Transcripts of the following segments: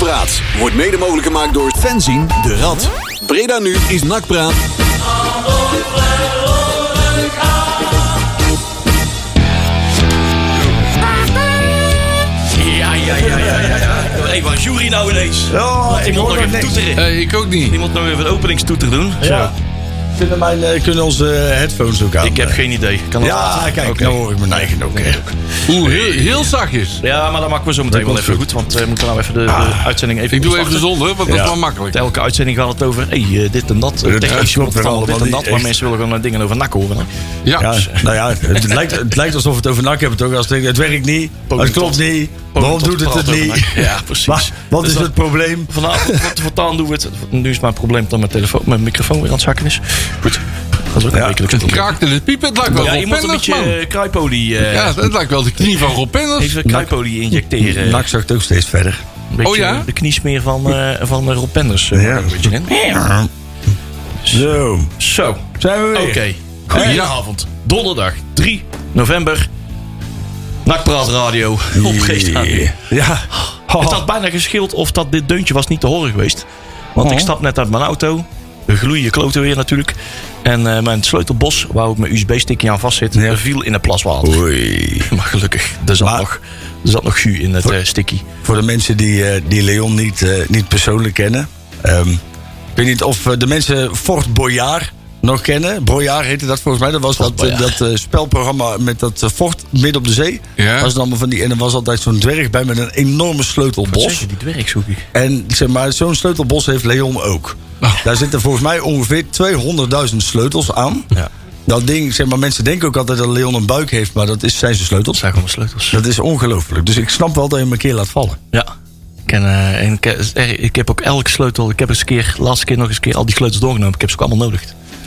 Nakpraat wordt mede mogelijk gemaakt door Fenzin de Rad. Breda nu is Nakpraat. Ja, ja, ja, ja, ja. ja. Hey, waar is Jury nou ineens? Oh, Laat ik iemand hoor nog even toeteren. Eh, ik ook niet. Iemand nog even een openingstoeter doen? Ja. Kunnen, mijn, eh, kunnen onze headphones ook aan? Ik heb geen idee. Kan dat Ja, kijk, nou hoor ik mijn eigen ook. hè. Oeh, heel, heel zachtjes. Ja, maar dat maken we zo meteen wel even goed. goed. Want we moeten nou even de, de Ah. uitzending even Ik doe even zonder, want dat is wel makkelijk. Elke uitzending gaat het over hey, eh, dit en dat. Technisch weer het allemaal dit en dat. Maar echt. mensen willen gewoon dingen over nak horen. Hè? Ja. Ja, nou ja, het lijkt, het lijkt alsof we het over nak hebben toch? Als het, het werkt niet, het klopt niet. Waarom doet het het niet? Ja, precies. Maar, wat Dus is dat- het probleem? Vanavond, wat voortaan doen we het. Nu is mijn probleem dat mijn, telefoon, mijn microfoon weer aan het zakken is. Goed. Dat is ook Ja. Het probleem. kraakt in het piepen. Het lijkt wel Ja, Rob je moet een Penders, beetje man. eh, kruipolie... eh, Ja, het lijkt wel de knie van Rob Penders. Even kruipolie injecteren. Nak zakt ook steeds verder. Een beetje Oh ja? De kniesmeer van, eh van Rob Penders. Ja. een beetje in. Zo, Zo, zijn we oké. weer. Goedenavond. Donderdag 3 november. Nakpraat Radio op Geestradio. Ja. Het had bijna geschild of dat dit deuntje was niet te horen geweest. Want ik stap net uit mijn auto. Gloeien kloten weer natuurlijk. En eh, mijn sleutelbos, waar ook mijn USB-stickje aan vast zit, Ja. viel in een plas water. Oei. Maar gelukkig, er zat, Maar- nog, er zat nog jus in het eh, sticky. Voor de mensen die, eh, die Leon niet, niet persoonlijk kennen. ehm, ik weet niet of de mensen Fort Boyard nog kennen. Boyard heette dat volgens mij. Dat was dat, eh, dat eh, spelprogramma met dat eh, fort midden op de zee. Ja. Was dan allemaal van die, en er was altijd zo'n dwerg bij met een enorme Wat sleutelbos. zeg je, die dwerg zoek ik. En zeg maar, zo'n sleutelbos heeft Leon ook. Oh. Daar zitten volgens mij ongeveer 200.000 sleutels aan. Ja, Dat ding, zeg maar, mensen denken ook altijd dat Leon een buik heeft, maar dat is, zijn zijn dat sleutels. zijn gewoon sleutels. Dat is ongelooflijk. Dus ik snap wel dat je hem een keer laat vallen. Ja. Ik, ken, en ik, ik heb ook elke sleutel. Ik heb eens een keer, laatste keer nog eens een keer al die sleutels doorgenomen. Ik heb ze ook allemaal nodig.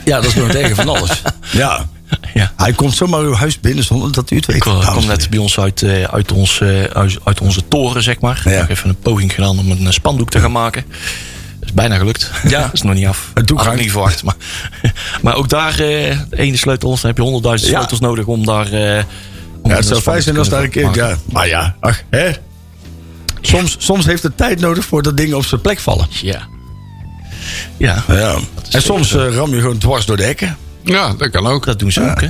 Ja, dat is nog erge van alles. Ja. Ja. Hij komt zomaar uw huis binnen zonder dat u het weet. Ik eh, kom en net bij ons uit, eh, uit, ons, eh, uit, uit onze toren, zeg maar. Ik heb even een poging gedaan om een spandoek te gaan maken. Dat is bijna gelukt. Ja. dat is nog niet af. Het doek niet verwacht. Maar, maar ook daar, eh de ene sleutel, dan heb je honderdduizend Ja. sleutels nodig om daar... eh, om Ja, het zou fijn zijn als daar een keer... Ja, maar ja, ach, hè. Soms, soms heeft het tijd nodig voordat dingen op zijn plek vallen. Ja. Ja, Ja. En soms eh, ram je gewoon dwars door de hekken. Ja, dat kan ook. dat doen ze ook, hè.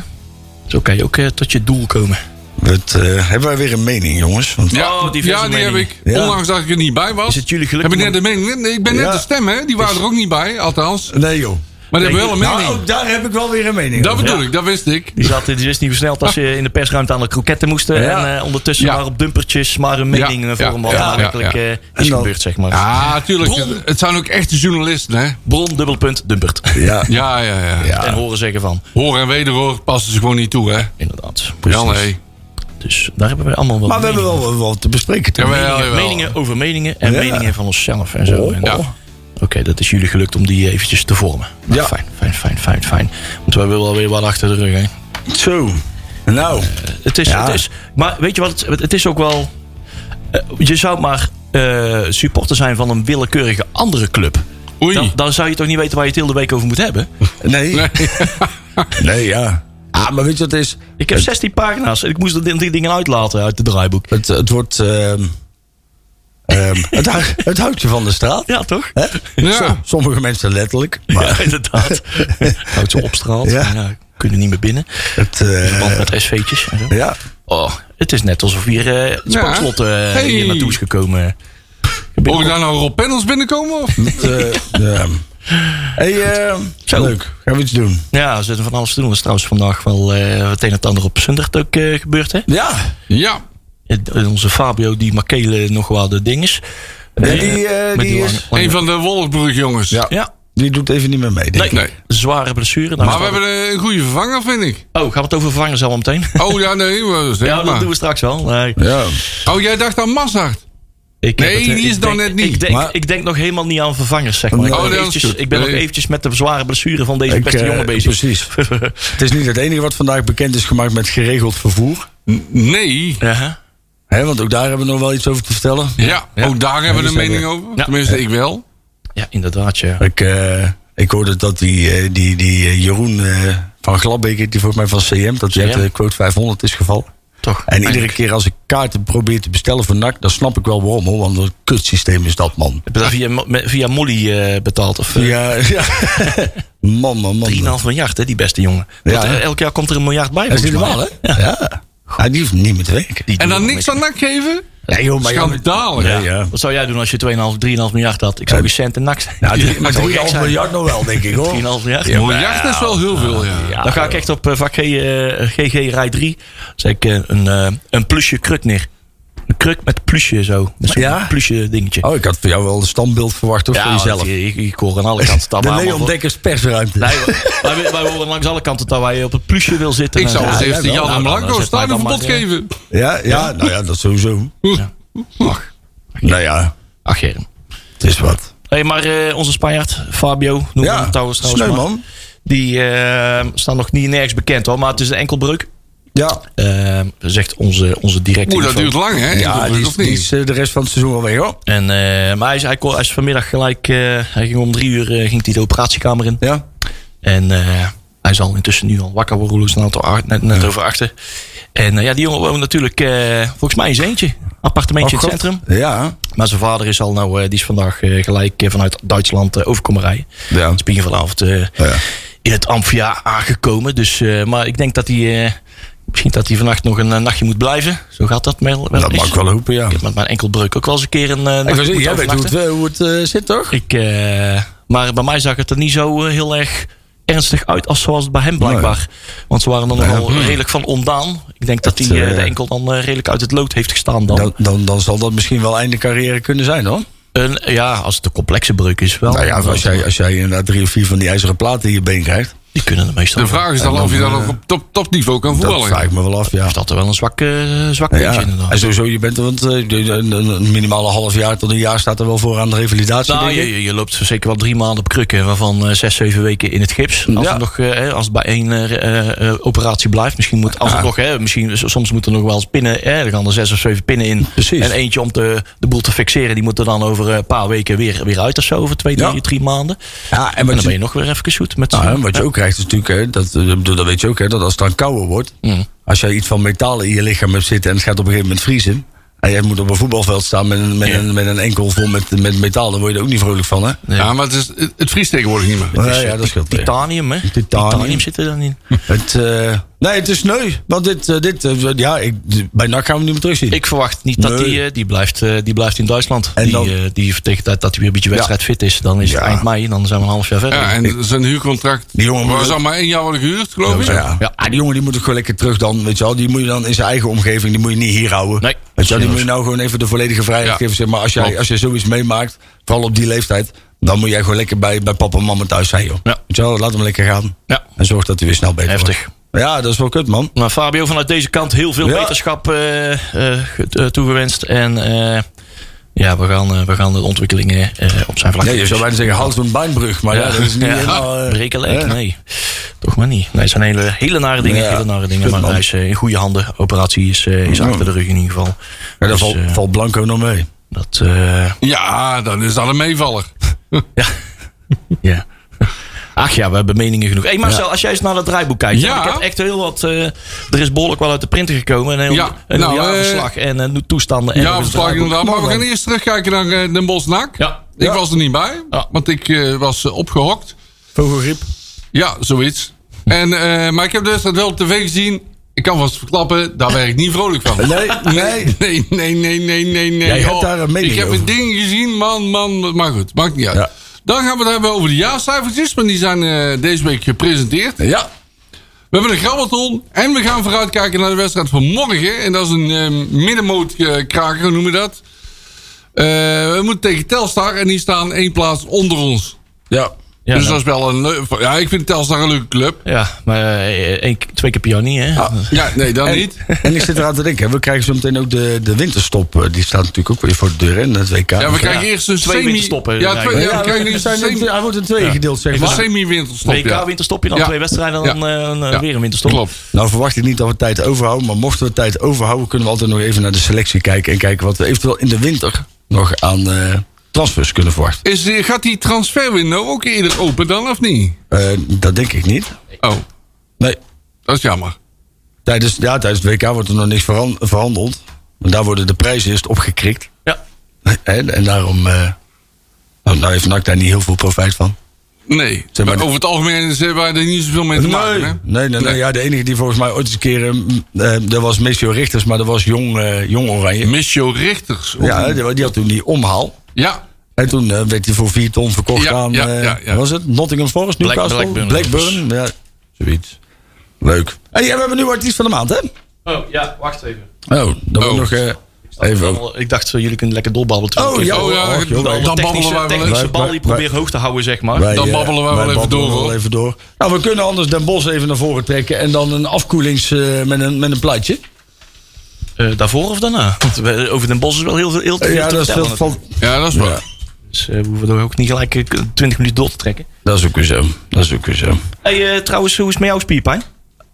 Zo kan je ook eh, tot je doel komen. Dat, eh, hebben wij weer een mening, jongens. Want, Ja, Oh, diverse ja die heb ik. Ja. Ondanks dat ik er niet bij was. Is het jullie geluk Heb ik net de mening? Nee, ik ben net de stem, hè? Die waren er ook niet bij, althans. Nee, joh. Maar die hebben wel een Nou, mening. ook daar heb ik wel weer een mening Dat over. bedoel ik, dat wist ik. Die, zat, die is niet versneld als je in de persruimte aan de kroketten moesten. Ja. En eh, ondertussen Ja. maar op dumpertjes maar een mening Ja, eh, vormen. Wat ja, nou ja, ja. eh, is dan- gebeurd, zeg maar. Ja, tuurlijk. Bron. Het, zijn ook echte journalisten, hè? Bron, dubbelpunt, dumpert. Ja. Ja, ja, ja. Ja. En horen zeggen van. Hoor en wederhoor passen ze gewoon niet toe, hè? Inderdaad. Ja, nee. Dus daar hebben we allemaal wat Maar we hebben wel wat te bespreken. Jawel, Meningen, meningen over meningen en Ja. meningen van onszelf en zo. Oh. En- Ja. Oké, dat is jullie gelukt om die eventjes te vormen. Nou, Ja. Fijn, fijn, fijn, fijn, fijn. Want we hebben wel weer wat achter de rug, hè. Zo. Nou. Het is, Ja. het is, maar weet je wat, het, het is ook wel... eh, je zou maar eh, supporter zijn van een willekeurige andere club. Oei. Dan, dan zou je toch niet weten waar je het heel de week over moet hebben. Nee. Nee. Nee, ja. Ah, maar weet je wat het is? Ik heb 16 pagina's en ik moest er die dingen uitlaten uit het draaiboek. Het, het wordt... ehm, ehm, het, hou- het houdt je van de straat. Ja, toch? Hè? Ja. Som- Sommige mensen letterlijk. Ja, Maar inderdaad. Houdt ze opstraalt. Ja. Ja. kunnen niet meer binnen. het... eh, Want met SV'tjes en zo. ja. Oh, het is net alsof hier eh het Ja. sportslot eh, Hey. hier naartoe is gekomen. Hoor ik daar nou Rob Pendels binnenkomen? Of? Het, eh, ja. Hey, eh, Zo. leuk. Gaan we iets doen? Ja, er zitten van alles te doen. Er is trouwens vandaag wel eh, het een en het ander op Zundert ook eh, gebeurd. Hè? Ja. Ja. Eh, Onze Fabio die Makele nog wel de ding is. Ja, Eh, die, eh, die lange- is- lange- Een van de Wolfsburg jongens. Ja. Ja, Die doet even niet meer mee, denk nee, ik. Nee. zware blessure. Nou, Maar we hebben een goede vervanger, vind ik. Oh, gaan we het over vervangen zelf meteen? Oh ja, nee. ja, dat maar. doen we straks wel. Nee, Ja. Oh, jij dacht aan Mazart. ik heb Nee, het, die is denk- net niet. Ik denk, Maar- ik denk nog helemaal niet aan vervangers, zeg maar. Ik Oh, ben, eventjes, goed. ik ben nog eventjes met de zware blessure van deze Ik, beste jongen bezig. Precies. het is niet het enige wat vandaag bekend is gemaakt met geregeld vervoer. N- Nee. Ja, Hè, want ook daar hebben we nog wel iets over te vertellen. Ja, Ja. ook daar hebben we een mening er. over. Ja. Tenminste, ik wel. ja, inderdaad, ja. Ik, eh, ik hoorde dat die, eh, die, die eh, Jeroen eh, van Gladbeek, die volgens mij van CM, dat hij de quote 500 is gevallen. Toch, En iedere keer als ik kaarten probeer te bestellen voor NAC, dan snap ik wel waarom hoor. Want een kutsysteem is dat, man. Heb je dat via, via Molly eh, betaald? Of, Ja, ja. man, man, man. 3,5 miljard, hè, die beste jongen. Ja. Want, elk jaar komt er een miljard bij. Dat is normaal, hè? Ja. Ja. die hoeft niet meer te werken. Die En dan niks aan nak geven? Nee, joh, maar ja, Schandalig. Ja, ja. Wat zou jij doen als je 2,5, 3,5 miljard had? Ik zou geen cent en nak zijn. Maar gek 3,5 zijn. miljard nog wel, denk ik hoor. 3,5 miljard. Ja, miljard is wel heel veel, ja. dan ga ik echt op eh, vak G, eh, GG rij 3. Zeg ik eh, een, eh, een plusje kruk neer. Een kruk met plusje zo. Zo'n Ja? plusje dingetje. Oh, ik had voor jou wel een standbeeld verwacht hoor, voor want jezelf. Ik, ik hoor aan alle kanten. dat De Leon voor- Dekkers persruimte. Nee, wij, wij, wij horen langs alle kanten dat wij op het plusje wil zitten. Ik zou als ja, eerste. Jan Nou, en dan Blanco stadionverbod maar, eh, geven. Ja, ja, nou ja, dat sowieso. Ach, Nou ja, ach Germ. het is wat. Hey, maar eh, onze Spanjaard, Fabio, noemen we Ja, hem trouwens. Die eh, staan nog niet nergens bekend hoor, maar het is een enkelbreuk. Ja, Eh, zegt onze, onze directe Oeh, dat duurt lang, hè? ja die, is, of die niet? is eh, de rest van het seizoen al weg hoor. En, eh, maar hij is, hij, kon- hij is vanmiddag gelijk, eh, hij ging om drie uur eh, ging hij de operatiekamer in. Ja, En eh, hij zal intussen nu al wakker worden, snel het net, net over achter. En eh, ja, die jongen woont natuurlijk eh, volgens mij in zijn eentje. Appartementje Oh, in het God. centrum. Ja, Maar zijn vader is al nou, eh, die is vandaag eh, gelijk eh, vanuit Duitsland eh, overkomen rijden. ja. Het is vanavond eh, ja. in het Amphia aangekomen. Dus, eh, maar ik denk dat hij, eh, misschien dat hij vannacht nog een eh, nachtje moet blijven. Zo gaat dat wel. wel Dat mag ik wel hopen, ja. Ik heb met mijn enkelbreuk ook wel eens een keer een eh Ik jij weet hoe het, eh, hoe het zit toch? Ik, maar bij mij zag het er niet zo heel erg ernstig uit als zoals het bij hem blijkbaar. Want ze waren dan nogal redelijk van ondaan. Ik denk dat hij de enkel dan redelijk uit het lood heeft gestaan dan. Dan, dan, dan zal dat misschien wel einde carrière kunnen zijn hoor. Een, ja, als het een complexe breuk is wel. Nou ja, als jij, als jij inderdaad drie of vier van die ijzeren platen in je been krijgt. Die kunnen er meestal De vraag is dan of je dan, ook op top, topniveau kan Dat voetballen. vraag ik me wel af, ja. Of dat er wel een zwak, eh, zwak puntje Ja, inderdaad. en sowieso, je bent er, want eh, een, minimale half jaar tot een jaar staat er wel voor aan de revalidatie. Nou, je, je- je loopt zeker wel drie maanden op krukken, waarvan eh, zes, zeven weken in het gips. Als, Ja. het nog, hè, als het bij één eh, eh, eh, operatie blijft. Misschien moet, als het Ja. nog, hè, misschien, soms moeten er nog wel eens pinnen. Hè, er gaan er zes of zeven pinnen in. Precies. En eentje om te, de boel te fixeren. Die moet er dan over een paar weken weer, weer uit of zo. Over twee, drie, Ja. drie maanden. Ja, en dan ben je, nog weer even shoot. Met nou, z'n- hè, wat je ook krijgt is natuurlijk, hè, dat, eh, dat weet je ook, hè, dat als het dan kouder wordt, Mm. als jij iets van metalen in je lichaam hebt zitten en het gaat op een gegeven moment vriezen, en jij moet op een voetbalveld staan met een, met Ja. een, met een enkel vol met, met metaal, dan word je er ook niet vrolijk van, hè? Ja, maar het, is, het, het vriest tegenwoordig niet meer. Ja, ja, dat scheelt. Titanium, hè? Titanium. zit er dan in. Het, eh, nee, het is sneu, want dit, eh, dit eh, ja, ik, bij NAC gaan we niet meer terugzien. Ik verwacht niet dat die, eh, die, blijft, eh, die blijft in Duitsland. En die, dan- eh, die tegen de tijd dat hij weer een beetje wedstrijd fit is, dan is het eind mei. Dan zijn we een half jaar verder. Ja, en zijn huurcontract Die jongen was al maar één jaar worden gehuurd, geloof ik. Ja. Ja. die jongen die moet ook gewoon lekker terug dan, weet je wel. Die moet je dan in zijn eigen omgeving, die moet je niet hier houden. Nee. Weet je wel, die moet je nou gewoon even de volledige vrijheid Ja. geven. Zeg maar als jij, als jij zoiets meemaakt, vooral op die leeftijd, dan moet jij gewoon lekker bij, bij papa en mama thuis zijn, joh. Ja. Weet je wel, laat hem lekker gaan. Ja. En zorg dat hij weer snel beter Heftig. wordt. Ja, dat is wel kut, man. Maar Fabio, vanuit deze kant heel veel Ja. wetenschap eh, eh, eh, toegewenst. En eh, ja, we gaan, eh, we gaan de ontwikkelingen eh, op zijn vlak. Nee, je zou bijna zeggen, houd zo'n bijnbrug. Maar ja, dat is niet Ja. helemaal... eh, nee. Toch maar niet. Nee, het zijn hele, hele nare dingen. Ja. Hele nare dingen. Maar hij is in goede handen. Operatie is, is Ja. achter de rug in ieder geval. Ja, daar Dus, valt, valt Blanco nog mee. dat, Ja, dan is dat een meevaller. ja. Ach ja, we hebben meningen genoeg. Hey Marcel, als jij eens naar dat draaiboek kijkt. Ja. Ik heb echt heel wat... eh, er is behoorlijk wel uit de printer gekomen. Een heel, Ja, een nou, jaarverslag en eh, toestanden. En Ja, ook een verslag draaiboek. inderdaad. Maar we gaan eerst terugkijken naar eh, Den Bosch. Ja. Ik Ja. was er niet bij, Ja. want ik eh, was eh, opgehokt. Vogelgriep. Ja, zoiets. En, eh, maar ik heb dus dat wel op tv gezien. Ik kan vast verklappen, daar werd ik niet vrolijk van. Nee, nee. Nee, nee, nee, nee, nee, nee. Jij hebt daar een mening Ik heb over. een ding gezien, man, man. Maar goed, maakt niet uit. Ja. Dan gaan we het hebben over de jaarcijfertjes. Want die zijn eh, deze week gepresenteerd. Ja. We hebben een grabbelton. En we gaan vooruitkijken naar de wedstrijd van morgen. En dat is een eh middenmootkraker, hoe noemen we dat? Eh, we moeten tegen Telstar. En die staan één plaats onder ons. Ja. Ja, dus nou. dat is wel een leuk... Ja, ik vind Telstar een leuke club. Ja, maar eh, één, twee keer per jaar niet, hè? Ja, nee, dan En, niet. en ik zit eraan te denken, we krijgen zo meteen ook de, de winterstop. eh, Die staat natuurlijk ook weer voor de deur in het WK. Ja, we krijgen eerst een Twee semi... winterstoppen, Ja, ja, twee, ja, Ja, we krijgen we eerst een zijn, semi... hij wordt in tweeën gedeeld, zeg Een maar. semi-winterstop, WK ja. winterstopje, dan Ja. twee wedstrijden, dan Ja. eh, een, Ja. weer een winterstop. Klopt. Nou verwacht ik niet dat we tijd overhouden, maar mochten we tijd overhouden, kunnen we altijd nog even naar de selectie kijken en kijken wat we eventueel in de winter nog aan eh, transfers kunnen verwachten. Is, gaat die transferwindow ook eerder open dan, of niet? Eh, dat denk ik niet. Oh, Nee. dat is jammer. tijdens, ja, tijdens het WK wordt er nog niks verhandeld. Maar daar worden de prijzen eerst opgekrikt. Ja. En, en daarom eh nou, heeft NAC daar niet heel veel profijt van. Nee, Zeg maar- over het algemeen hebben wij er niet zoveel mee te maken. hè? nee, nee, nee, nee. Ja, de enige die volgens mij ooit eens een keer... eh, dat was Missio Richters, maar dat was jong, eh, jong Oranje. Missio Richters. Ja, die, die had toen die omhaal. Ja, En toen eh, werd hij voor vier ton verkocht Ja, aan... ja, eh, ja, ja. wat was het? Nottingham Forest, Black- Newcastle? Blackburn. Blackburn, ja. Zoiets. Leuk. Hey, ja, we hebben nu artiest van de maand, hè? Oh, ja, wacht even. Oh, dan Oh. nog... eh, even... Ik dacht, zo, jullie kunnen lekker doorbabbelen. Oh, ik ja, oh, ja, oh, joh, dan babbelen technische, wij wel technische even. bal die probeert hoog te houden, zeg maar. wij, Dan babbelen we wij wel even babbelen door, wel even door. Nou, we kunnen anders Den Bos even naar voren trekken... en dan een afkoelings eh, met, een, met een plaatje. Eh, daarvoor of daarna? Want we- over Den Bos is wel heel veel heel te veel ja, dat is, veel, ja, dat is waar. Ja. Dus eh, we hoeven er ook niet gelijk eh, 20 minuten door te trekken. dat is ook weer zo. Dat is ook weer zo. Hey, eh, trouwens, hoe is het met jouw spierpijn?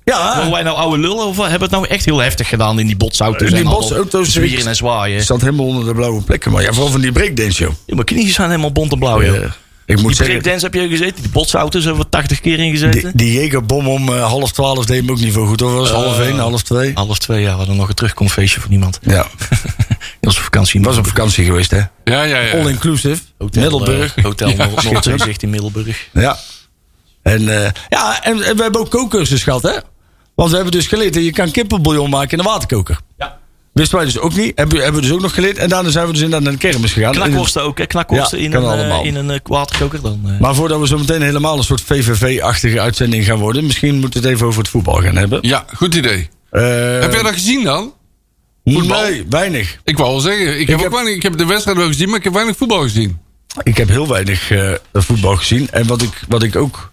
Ja, Horen wij nou oude lullen of hebben we het nou echt heel heftig gedaan in die botsauto's? Die en allemaal botsauto's, Zwieren ik- en zwaaien. je zat helemaal onder de blauwe plekken. Maar ja, vooral van die breakdance show. Ja, mijn knieën zijn helemaal bont en blauw. joh. Ja. Ik moet Die zeggen, breakdance heb je gezeten. Die botsauto's hebben we 80 keer in die, gezeten. die Jägerbom om eh, half twaalf deed me ook niet veel goed. Hoor. Dat was Eh, half één, half twee. Half twee hadden we nog een terugkomfeestje van iemand. Ja, Dat was vakantie. was op vakantie geweest, hè? Ja, ja, ja. All inclusive. Hotel, Middelburg. eh, Hotel Ja, Noord- Noordzeezicht in Middelburg. Ja. En, eh, ja, en, en we hebben ook kookcursus gehad, hè? Want we hebben dus geleerd dat je kan kippenbouillon maken in een waterkoker. Ja. Wisten wij dus ook niet. Hebben, hebben we dus ook nog geleerd. En daarna zijn we dus inderdaad naar de kermis gegaan. Knakworsten ook, hè? Knakworsten Ja, in, een, eh, in een eh, waterkoker. Dan, eh, Maar voordat we zo meteen helemaal een soort VVV-achtige uitzending gaan worden... misschien moeten we het even over het voetbal gaan hebben. Ja, goed idee. Eh, Heb jij dat gezien dan? voetbal? Nee, weinig. Ik wou wel zeggen, ik, heb, heb- ook weinig, ik heb de wedstrijd wel gezien, maar ik heb weinig voetbal gezien. Ik heb heel weinig eh, voetbal gezien. En wat ik, wat ik ook...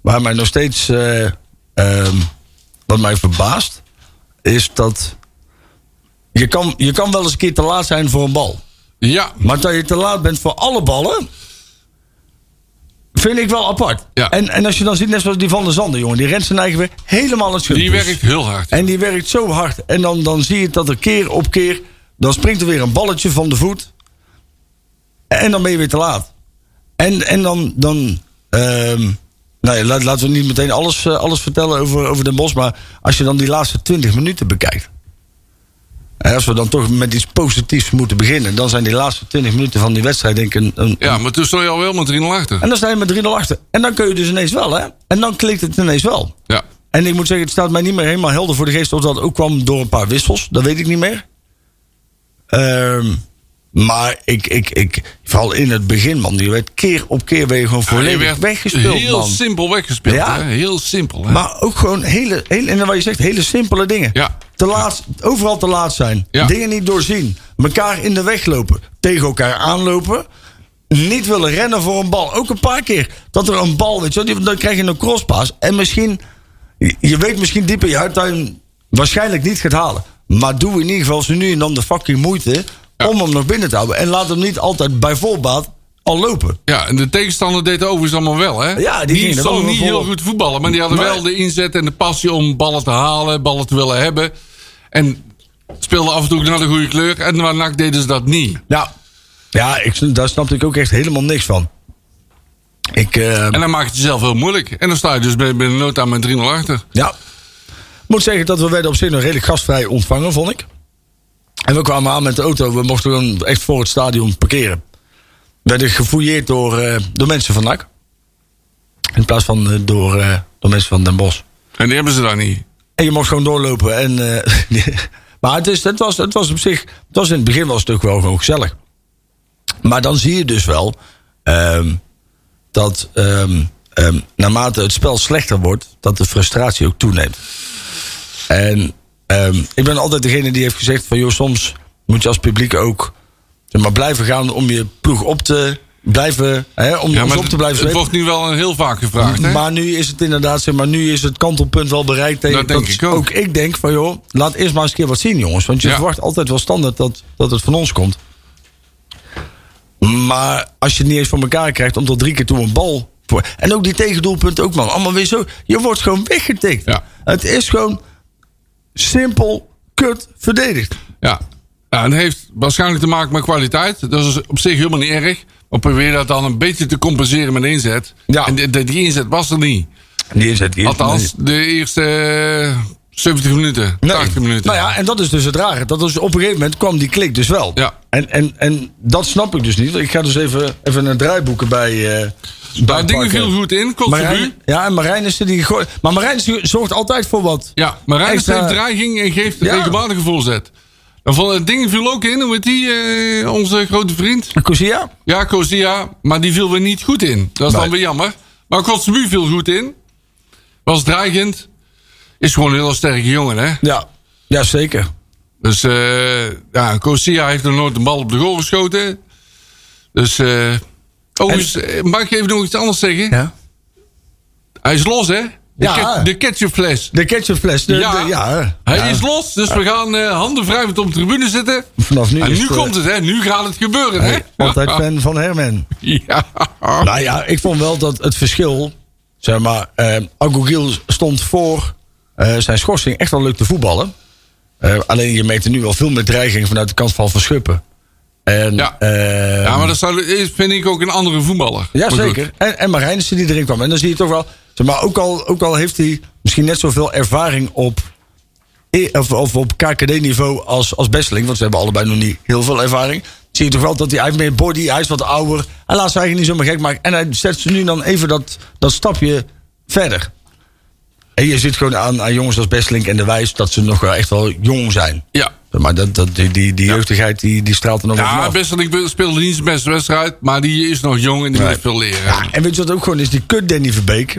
Waar mij nog steeds... eh, ehm, wat mij verbaast... is dat... Je kan, je kan wel eens een keer te laat zijn voor een bal. Ja, Maar dat je te laat bent voor alle ballen... vind ik wel apart. Ja. En, en als je dan ziet, net zoals die Van der Zanden, jongen... die rent zijn eigen weer helemaal het schut. die werkt heel hard. En die werkt zo hard. En dan, dan zie je dat er keer op keer. Dan springt er weer een balletje van de voet. En dan ben je weer te laat. En, en dan. dan ehm, nou ja, laat, laten we niet meteen alles, eh, alles vertellen over, over Den Bos. Maar als je dan die laatste 20 minuten bekijkt. Als we dan toch met iets positiefs moeten beginnen. Dan zijn die laatste 20 minuten van die wedstrijd denk ik een. een Ja, maar toen stond je al wel met 3-0 achter. en dan sta je met 3-0 achter. En dan kun je dus ineens wel, hè? En dan klikt het ineens wel. Ja. En ik moet zeggen, het staat mij niet meer helemaal helder voor de geest of dat ook kwam door een paar wissels. Dat weet ik niet meer. Ehm, maar ik, ik, ik, vooral in het begin, man. Je werd keer op keer je gewoon volledig werd weggespeeld, heel man. simpel weggespeeld. Ja. Hè? Heel simpel. Hè? Maar ook gewoon hele, hele, en wat je zegt, hele simpele dingen. Ja. Te laat, overal te laat zijn. Dingen niet doorzien. Mekaar in de weg lopen. Tegen elkaar aanlopen. Niet willen rennen voor een bal. Ook een paar keer dat er een bal, weet je wel, die- dan krijg je een crosspaas. En misschien, je- weet misschien diep in je hart dat je hem waarschijnlijk niet gaat halen. Maar doe in ieder geval zo nu en dan de fucking moeite Ja. om hem nog binnen te houden. En laat hem niet altijd bij voorbaat al lopen. Ja, en de tegenstander deed overigens allemaal wel. Hè? Ja, die die stond niet heel goed voetballen. Maar die hadden wel de inzet en de passie om ballen te halen. Ballen te willen hebben. En speelden af en toe naar de goede kleur. En waar NAC deden ze dat niet. Ja, ja ik, daar snapte ik ook echt helemaal niks van. Ik, eh, En dan maak je het jezelf heel moeilijk. En dan sta je dus bij- nood aan met 3-0 achter. Ja. Ik moet zeggen dat we werden op zich nog redelijk gastvrij ontvangen, vond ik. En we kwamen aan met de auto. We mochten gewoon echt voor het stadion parkeren. We werden gefouilleerd door, eh, door mensen van NAC. In plaats van eh, door, eh, door mensen van Den Bosch. En die hebben ze daar niet. En je mocht gewoon doorlopen. En, maar het, is, het, was, het was op zich... Het was in het begin was het ook wel gewoon gezellig. Maar dan zie je dus wel... ehm, dat ehm, ehm, naarmate het spel slechter wordt... dat de frustratie ook toeneemt. En ehm, ik ben altijd degene die heeft gezegd... van joh, soms moet je als publiek ook... Zeg maar, blijven gaan om je ploeg op te blijven... Hè, om Ja, ons op te blijven het wordt nu wel heel vaak gevraagd. Hè? Maar nu is het inderdaad, zeg maar, nu is het kantelpunt wel bereikt. Tegen, Dat denk ik ook. ik denk van, joh, laat eerst maar eens een keer wat zien, jongens. Want je Ja. verwacht altijd wel standaard dat, dat het van ons komt. Maar als je het niet eens voor elkaar krijgt om tot drie keer toe een bal... Voor, en ook die tegendoelpunten ook, man. Allemaal weer zo. Je wordt gewoon weggetikt. Ja. Het is gewoon simpel, kut, verdedigd. Ja. ja, en dat heeft waarschijnlijk te maken met kwaliteit. Dat is op zich helemaal niet erg. Maar probeer dat dan een beetje te compenseren met inzet. Ja. En die, die inzet was er niet. Die is- Althans, de eerste 70 minuten, 80 minuten. Nou ja, en dat is dus het rare. Dat is, op een gegeven moment kwam die klik dus wel. Ja. En, en, en dat snap ik dus niet. Ik ga dus even, even een draaiboeken bij... eh bij Daar dingen viel goed in, Kotzebue. Ja, en Marijn is er die gooit. Maar Marijn zorgt altijd voor wat. Ja, Extra- heeft dreiging en geeft Ja. regelmatig een voorzet. Dan van het ding viel ook in, hoe heet die, eh, onze grote vriend? Cousia? Ja, Kozia, maar die viel weer niet goed in. Dat is Nee. dan weer jammer. Maar Kotzebue viel goed in. Was dreigend. Is gewoon een heel sterke jongen, hè? Ja. Ja, zeker. Dus eh ja, Kozia heeft nog nooit een bal op de goal geschoten. Dus, eh oh, En- eh, mag ik even nog iets anders zeggen? Ja. Hij is los, hè? De, Ja. ke- de ketchupfles. De ketchupfles. De, Ja. de- ja. Hij Ja. is los, dus we gaan eh, handen wrijvend op de tribune zitten. Vanaf nu En nu het, komt het, hè? Nu gaat het gebeuren, hè? Altijd fan van Herman. Ja. Nou ja, ik vond wel dat het verschil. Zeg maar, eh Agogiel stond voor eh, zijn schorsing echt wel leuk te voetballen. Eh, alleen je meet er nu wel veel meer dreiging vanuit de kant van Verschuppen. En, Ja. eh, ja, maar dat zou, vind ik ook een andere voetballer. Ja, zeker. En, en Marijnissen die erin kwam. En dan zie je toch wel. Zeg maar ook al, ook al heeft hij misschien net zoveel ervaring op, E- of, of op KKD-niveau als, als Besseling. Want ze hebben allebei nog niet heel veel ervaring. Zie je toch wel dat hij, hij heeft meer body, hij is wat ouder. Hij laat zich eigenlijk niet zomaar gek maken. En hij zet ze nu dan even dat, dat stapje verder. En je ziet gewoon aan, aan jongens als Besseling en De Wijs dat ze nog wel echt wel jong zijn. Ja. Maar dat, dat, die, die, die jeugdigheid die, die straalt er nog Ja, vanaf. best, ik speelde niet zijn beste wedstrijd, maar die is nog jong en die Nee. moet veel leren. Ja, en weet je wat ook gewoon is? Die kut Danny Verbeek.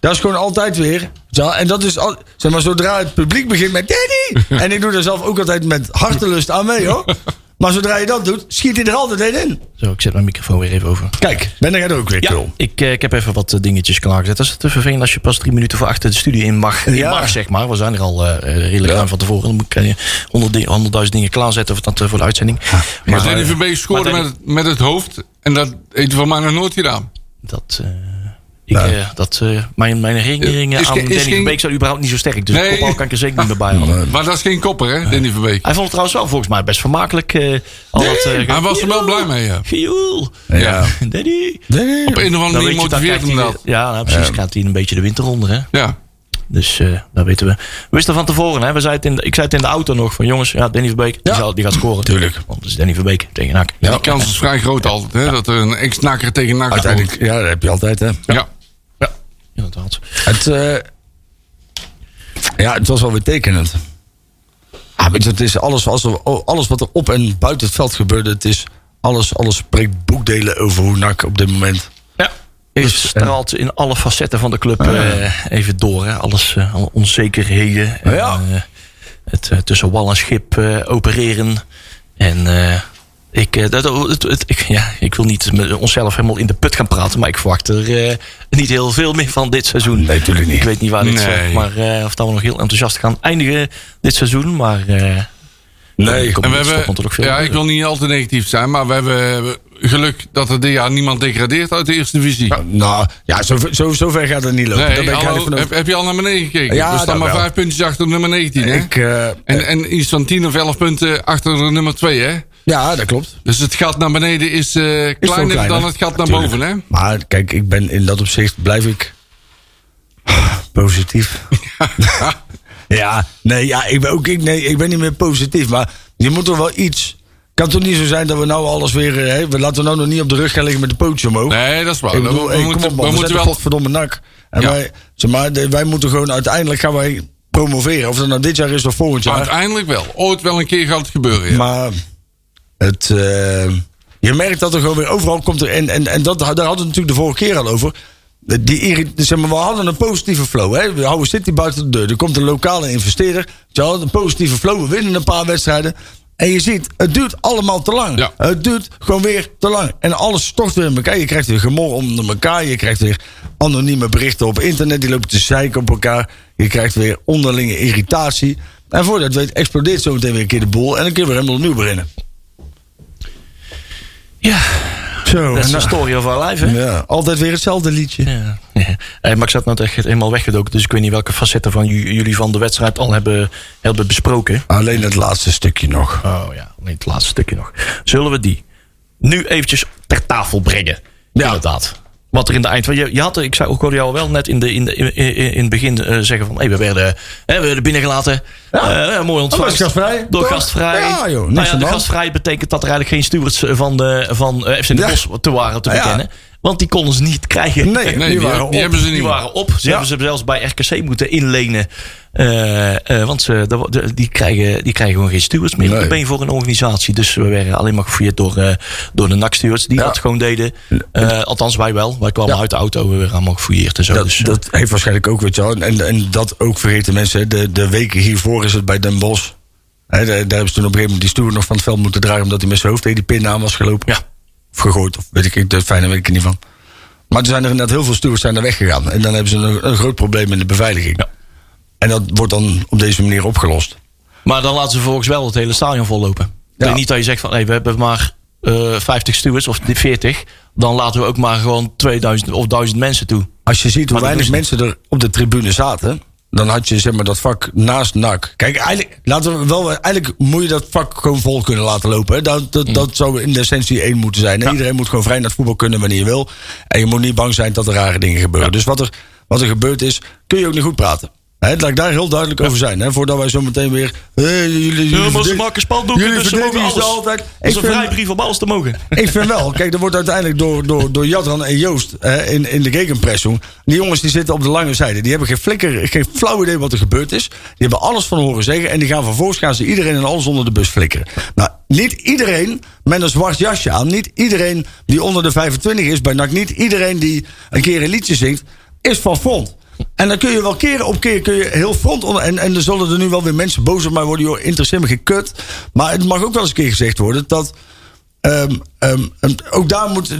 Dat is gewoon altijd weer. En dat is al, zeg maar, zodra het publiek begint met Danny. en ik doe daar zelf ook altijd met hartelust aan mee hoor. Maar zodra je dat doet, schiet hij er altijd een in. Zo, ik zet mijn microfoon weer even over. Kijk, ben er ook weer Ja, ik, eh, ik heb even wat eh, dingetjes klaargezet. Dat is te vervelend als je pas drie minuten voor achter de studie in mag. In Ja. mag zeg maar. We zijn er al eh, redelijk Ja. ruim van tevoren. Dan moet ik honderd honderdduizend dingen klaarzetten voor, dat, voor de uitzending. Maar eh, Danny Verbeek scoorde met, het- met het hoofd en dat heeft hij van mij nog nooit gedaan. Dat, eh, ik, eh, dat, eh, mijn, mijn herinneringen Is aan is Danny geen- Verbeek zijn überhaupt niet zo sterk. Dus Nee. kopbal kan ik er zeker niet meer bij halen. Maar dat is geen kopper, hè, Danny Verbeek. Hij vond het trouwens wel volgens mij best vermakelijk. eh al dat, eh, Hij was er wel blij mee, ja. gejoel. Ja. Danny. Op een of andere manier weet je, dan motiveert hem hij, dat. ja, nou, precies. Gaat hij een beetje de winter onder, hè? Ja. Dus eh dat weten we. We wisten van tevoren, hè? We zeiden het in de, ik zei het in de auto nog van jongens, ja, Danny Verbeek, die, Ja. zal, die gaat scoren. Tuurlijk. Want het is Danny Verbeek tegen NAC. Die kans is vrij groot altijd, hè, dat er een ex-nakker tegen nakker scoort. Uiteindelijk, ja, dat heb je altijd hè. Ja. Ja, Het, eh, ja, het was wel weer tekenend. Ah, weet je, het is alles, alles, alles wat er op en buiten het veld gebeurde. Het is alles, alles spreekt boekdelen over hoe NAC op dit moment Ja. is. Straalt in alle facetten van de club eh, even door. Hè? Alles, eh, alle onzekerheden. En, Ja. het tussen wal en schip opereren. En ik, eh, dat, het, het- ik, ja, ik wil niet met onszelf helemaal in de put gaan praten. Maar ik verwacht er eh, niet heel veel meer van dit seizoen. Nee, tuurlijk niet. Ik weet niet waar dit Nee. zeg maar, eh, of dat we nog heel enthousiast gaan eindigen dit seizoen. Maar eh, Nee, En we hebben, veel ja, ik wil niet al te negatief zijn, maar we hebben geluk dat er dit jaar niemand degradeert uit de eerste divisie. Nou, ja, zo, zo, zo ver gaat het niet lopen. Daar Nee, ben heb, heb je al naar beneden gekeken? Ja, we staan maar wel. vijf puntjes achter nummer 19, hè? Ik, eh, En, en iets van 10 of 11 punten achter de nummer 2, hè? Ja, dat klopt. Dus het gat naar beneden is, eh, kleiner, kleiner. dan het gat naar boven, hè? Maar kijk, ik ben in dat opzicht blijf ik positief. ja, nee, ja, ik ben ook ik, nee, ik ben niet meer positief. Maar je moet toch wel iets. Kan toch niet zo zijn dat we nou alles weer. eh, Hè, we laten we nou nog niet op de rug gaan liggen met de pootje omhoog. Nee, dat is waar. Ik bedoel, we, hey, moeten, op, man, we we moeten wel... nak. En Ja. wij, zeg maar, de- wij moeten gewoon uiteindelijk gaan wij promoveren. Of dat nou dit jaar is of volgend jaar. Uiteindelijk wel. Ooit wel een keer gaat het gebeuren, ja. Maar het, eh, je merkt dat er gewoon weer overal komt er. En, en, en dat, daar hadden we het natuurlijk de vorige keer al over. Die, irri- zeg maar, we hadden een positieve flow. Hè? We houden City buiten de deur. Er komt een lokale investeerder. Je had een positieve flow. We winnen een paar wedstrijden. En je ziet, het duurt allemaal te lang. Ja. Het duurt gewoon weer te lang. En alles stort weer in elkaar. Je krijgt weer gemor onder elkaar. Je krijgt weer anonieme berichten op internet. Die lopen te zeiken op elkaar. Je krijgt weer onderlinge irritatie. En voordat weet, explodeert zo meteen weer een keer de boel. En dan kun je weer helemaal opnieuw beginnen. Ja, Zo, dat is de story of our life, hè? ja, altijd weer hetzelfde liedje. Ja. ja. Maar ik zat nou echt helemaal weggedoken. Dus ik weet niet welke facetten van ju- jullie van de wedstrijd al hebben, hebben besproken. Alleen het laatste stukje nog. Oh ja, alleen het laatste stukje nog. Zullen we die nu eventjes ter tafel brengen? Ja. Inderdaad. Wat er in de eind... Je, je had, ik, zei, ik hoorde jou wel net in, de, in, de, in, in, het begin eh, zeggen van... Hey, we, werden, hè, we werden binnengelaten. Ja. Eh, mooi ontvangst. was gastvrij. Door gastvrij. Ja, joh, nou ja, de gastvrij betekent dat er eigenlijk geen stewards van, de, van eh, FC de Ja. Bosch te waren te bekennen. Want die konden ze niet krijgen. Nee, Nee, die die, waren die op. hebben ze niet. Die waren op. Ze Ja. hebben ze zelfs bij RKC moeten inlenen. Eh, eh, want ze, de- de- die, krijgen, die krijgen gewoon geen stewards meer. Nee. Dan ben je voor een organisatie. Dus we werden alleen maar gefouilleerd door, eh, door de NAC-stewards. Die Ja. dat gewoon deden. Eh, althans, wij wel. Wij kwamen Ja. uit de auto. We werden allemaal gefouilleerd en zo. Dat, dus, dat heeft waarschijnlijk ook, weet je wel. En, en dat ook vergeten mensen. hè. De, de weken hiervoor is het bij Den Bosch. Hè, daar, daar hebben ze toen op een gegeven moment die stoer nog van het veld moeten dragen. omdat hij met zijn hoofd tegen die pin aan was gelopen. Ja. Of gegooid, of weet ik, dat fijne weet ik er niet van. Maar er zijn er inderdaad heel veel stewards zijn er weggegaan. En dan hebben ze een, een groot probleem in de beveiliging. Ja. En dat wordt dan op deze manier opgelost. Maar dan laten ze vervolgens wel het hele stadion vollopen. Ja. niet dat je zegt van hey, we hebben maar eh 50 stewards of 40. Dan laten we ook maar gewoon 2000 of 1000 mensen toe. Als je ziet hoe weinig mensen er op de tribune zaten. Dan had je zeg maar dat vak naast NAC. Kijk, eigenlijk, laten we wel, eigenlijk moet je dat vak gewoon vol kunnen laten lopen. Hè. Dat, dat, Mm. dat zou in de essentie één moeten zijn. Iedereen moet gewoon vrij naar het voetbal kunnen wanneer je wil. En je moet niet bang zijn dat er rare dingen gebeuren. Dus wat er, wat er gebeurd is, kun je ook niet goed praten. Hè, laat ik daar heel duidelijk over zijn. Hè, voordat wij zo meteen weer. Jullie, jullie, Ja, ze maken spandoeken, jullie dus ze mogen alles. altijd. Dat Ik is een vrijbrief om alles te mogen. ik vind wel, kijk, er wordt uiteindelijk door, door, door Jadran en Joost hè, in, in de gegenpressing. Die jongens die zitten op de lange zijde. Die hebben geen flikker, geen flauw idee wat er gebeurd is. Die hebben alles van horen zeggen. En die gaan vervolgens gaan ze iedereen en alles onder de bus flikkeren. Nou, niet iedereen met een zwart jasje aan. Niet iedereen die onder de 25 is bij NAC. Niet iedereen die een keer een liedje zingt, is van front. En dan kun je wel keer op keer kun je heel front onder. En, en er zullen er nu wel weer mensen boos op mij worden. Joh, interesseert me geen kut. Maar het mag ook wel eens een keer gezegd worden dat. Ehm, ehm, ook daar moet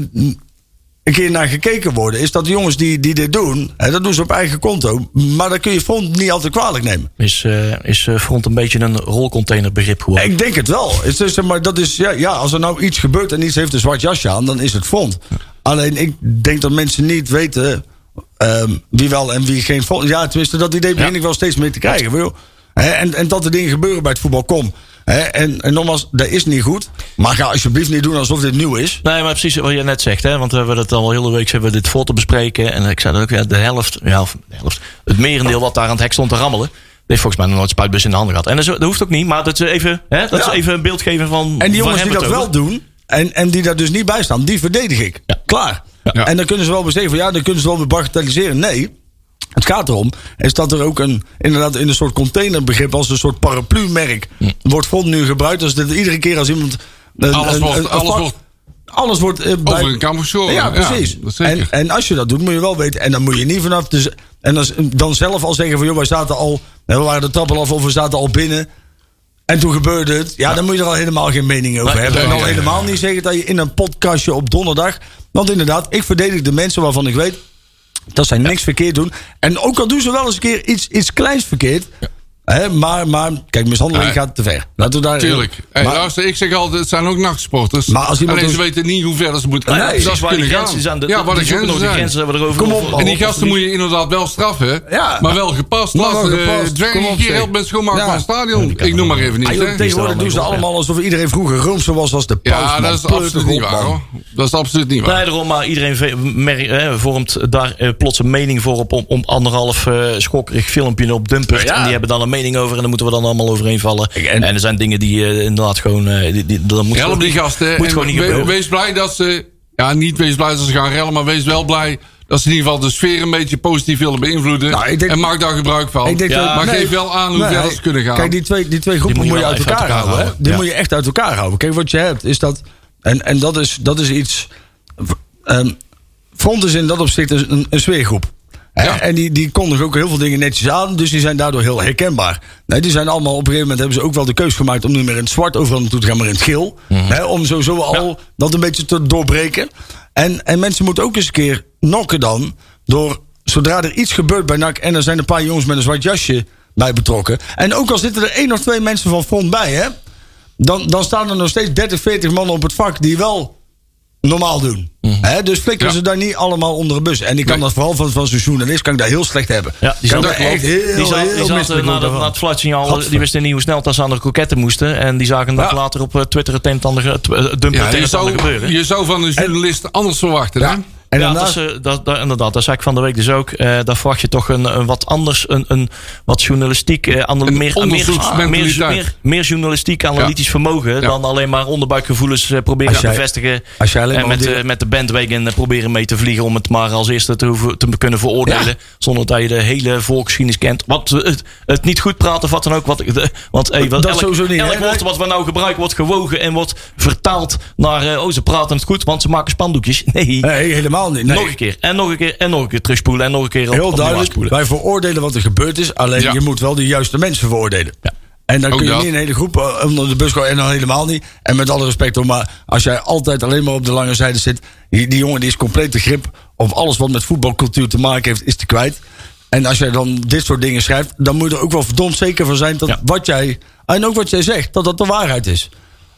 een keer naar gekeken worden. Is dat de jongens die, die dit doen, hè, dat doen ze op eigen konto. Maar dan kun je front niet altijd kwalijk nemen. Is, eh, is eh, front een beetje een rolcontainerbegrip geworden? Ik denk het wel. Het is, maar, dat is, ja, ja, als er nou iets gebeurt en iets heeft een zwart jasje aan, dan is het front. Alleen ik denk dat mensen niet weten ehm, wie wel en wie geen. Ja, tenminste, dat idee begin Ja. ik wel steeds meer te krijgen. En, en dat er dingen gebeuren bij het voetbal, kom. Hè, en, en nogmaals, dat is niet goed. Maar ga alsjeblieft niet doen alsof dit nieuw is. Nee, maar precies wat je net zegt, hè? want we hebben het al hele week hebben we dit voor te bespreken. En ik zei dat ook, ja, de helft, ja, of de helft, het merendeel wat daar aan het hek stond te rammelen. Die heeft volgens mij nog nooit spuitbus in de handen gehad. En dat, is- dat hoeft ook niet, maar dat ze even, hè, dat Ja. ze even een beeld geven van. En die jongens die dat we wel doen, en, en die daar dus niet bij staan, die verdedig ik. Ja. Klaar. Ja. En dan kunnen ze wel zeggen van ja, dan kunnen ze wel weer bagatelliseren. Nee, het gaat erom, is dat er ook een, inderdaad in een soort containerbegrip, als een soort paraplu-merk, wordt Front nu gebruikt. Dus dat iedere keer als iemand. een- Alles een- wordt- een- alles wordt- alles wordt eh, bij- Over een kam geschoren. Ja, precies. en, en als je dat doet, moet je wel weten. En dan moet je niet vanaf. De, en dan, dan zelf al zeggen van joh, wij zaten al. We waren de trappen af of we zaten al binnen. En toen gebeurde het. Ja, dan moet je er al helemaal geen mening over hebben. en al helemaal niet zeggen dat je in een podcastje op donderdag. Want inderdaad, ik verdedig de mensen waarvan ik weet dat zij niks verkeerd doen. En ook al doen ze wel eens een keer iets, iets kleins verkeerd. Hè, maar, maar, kijk, mishandeling gaat te ver. Laten we daar. Tuurlijk. Hey, maar, luister, ik zeg altijd, het zijn ook nachtsporters. Maar als iemand Alleen ze dus- weten niet hoe ver ze moeten Nou precies, dat waar die kunnen grenzen gaan. zijn. De, ja, waar de zoeken grenzen nog de zijn. grenzen hebben we erover. Kom op, man. En die gasten moet je inderdaad wel straffen. Ja. Maar wel gepast. Maar wel eh, gepast. Kom op, een keer zeg. helpt met schoonmaken Ja. van het stadion. Ik noem maar even niet. Ah, joh, hè. tegenwoordig doen ze allemaal alsof iedereen vroeger roomser was als de paus. Ja, man. dat is absoluut toch niet op, waar man. hoor. Dat is absoluut niet waar. Nee, daarom, maar iedereen ve- merk- hè, vormt daar eh, plots een mening voor op om, om anderhalf eh, schokkerig filmpje op Dumpert. Ja. En die hebben dan een mening over en dan moeten we dan allemaal overheen vallen. en- En, er zijn dingen die eh, inderdaad gewoon. eh, die, die, dat moet Help die niet- gasten. Moet gewoon niet we- gebeuren. wees blij dat ze... Ja, niet wees blij dat ze gaan rellen, maar wees wel blij dat ze in ieder geval de sfeer een beetje positief willen beïnvloeden. Nou, ik denk- en maak daar gebruik van. Ik denk Ja, dat- maar nee, geef wel aan hoe nee, ver ze kunnen gaan. Kijk, die twee, die twee groepen Die moet moet je uit elkaar, even uit elkaar houden. Die Ja. moet je echt uit elkaar houden. Kijk, wat je hebt is dat... En, en dat, is, dat is iets... ehm Front is in dat opzicht een, een sfeergroep. Ja. En die, die kondigen ook heel veel dingen netjes aan. Dus die zijn daardoor heel herkenbaar. Nee, die zijn allemaal op een gegeven moment hebben ze ook wel de keus gemaakt om niet meer in het zwart overal naartoe te gaan, maar in het geel. Mhm. Hè? Om sowieso al dat een beetje te doorbreken. En, en mensen moeten ook eens een keer nokken dan. Door zodra er iets gebeurt bij NAC en er zijn een paar jongens met een zwart jasje bij betrokken. En ook al zitten er één of twee mensen van front bij, hè, dan, dan staan er nog steeds 30, 40 mannen op het vak die wel normaal doen. Hè, dus flikkeren Ja. ze daar niet allemaal onder een bus. En ik kan Nee. dat vooral van, van zo'n journalist kan ik daar heel slecht hebben. Ja, die kan zat- echt heel, die zat, heel die na, dat, na het fluitsignaal, Gadver. die wisten niet hoe snel dat ze aan de kroketten moesten. En die zagen een dag Ja. later op eh, Twitter het een en ander, eh, dumpen Ja, je, zou, gebeuren. je zou van een journalist anders verwachten. hè? Ja. En ja, daarnaast, dat, is, eh, dat, dat- inderdaad. Dat zei ik van de week dus ook. Eh daar verwacht je toch een, een wat anders, een, een wat journalistiek, eh, anal- Een meer, meer, meer, meer journalistiek analytisch vermogen Ja. dan alleen maar onderbuikgevoelens proberen te bevestigen. als jij alleen en maar met, die- eh, met de bandwagon proberen mee te vliegen om het maar als eerste te, hoeven, te kunnen veroordelen. Zonder dat je de hele volksgeschiedenis kent. Wat, het, het niet goed praten of wat dan ook. Wat, de- want hey, wat, Dat elk, niet, elk woord wat we nou gebruiken wordt gewogen en wordt vertaald naar eh, oh ze praten het goed want ze maken spandoekjes. Nee. nee, helemaal niet. Nee. Nog een keer en nog een keer en nog een keer terugspoelen en nog een keer op, Heel duidelijk, afspoelen. wij veroordelen wat er gebeurd is. Alleen Ja. je moet wel de juiste mensen veroordelen. Ja. En dan Ook kun je dat. niet een hele groep eh, onder de bus gooien. En dan helemaal niet. En met alle respect hoor. Maar als jij altijd alleen maar op de lange zijde zit. Die, die jongen die is compleet de grip. Op alles wat met voetbalcultuur te maken heeft, is te kwijt. En als jij dan dit soort dingen schrijft. Dan moet je er ook wel verdomd zeker van zijn. Dat Ja. wat jij. En ook wat jij zegt. Dat dat de waarheid is.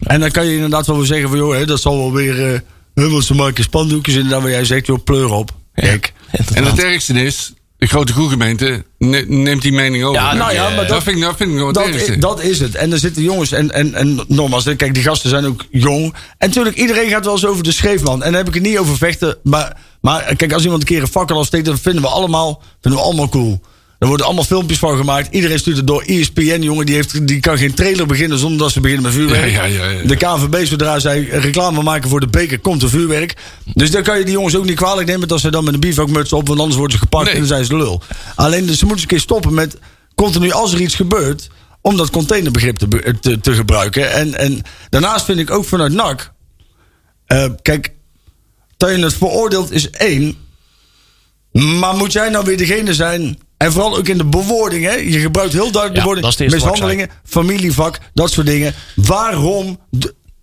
En dan kan je inderdaad wel weer zeggen van. Joh, hè, dat zal wel weer. eh want ze maken spandoekjes. Inderdaad, waar jij zegt. Joh, pleur op. Kijk. En het ergste is, de grote groegemeente ne- neemt die mening over. Ja, nou ja, maar dat, dat- vind ik, dat vind ik Dat, ergste. is, dat is het. En er zitten jongens en, en, en nogmaals, kijk, die gasten zijn ook jong. En natuurlijk, iedereen gaat wel eens over de scheefman. En daar heb ik het niet over vechten. Maar, maar kijk, als iemand een keer een fakkel afsteekt, dan vinden we allemaal, vinden we allemaal cool. Er worden allemaal filmpjes van gemaakt. Iedereen stuurt het door. ESPN, jongen, die, heeft, die kan geen trailer beginnen zonder dat ze beginnen met vuurwerk. Ja, ja, ja, ja. De KNVB, zodra zij reclame maken voor de beker, komt er vuurwerk. Dus dan kan je die jongens ook niet kwalijk nemen dat ze dan met een bivakmuts op, want anders worden ze gepakt Nee. en dan zijn ze de lul. Alleen, dus ze moeten eens een keer stoppen met continu als er iets gebeurt, om dat containerbegrip te, be- te, te gebruiken. En, en daarnaast vind ik ook vanuit NAC, eh, kijk, dat je het veroordeelt is één. Maar moet jij nou weer degene zijn. En vooral ook in de bewoording, hè? Je gebruikt heel duidelijk de ik Mishandelingen, familievak, dat soort dingen. Waarom.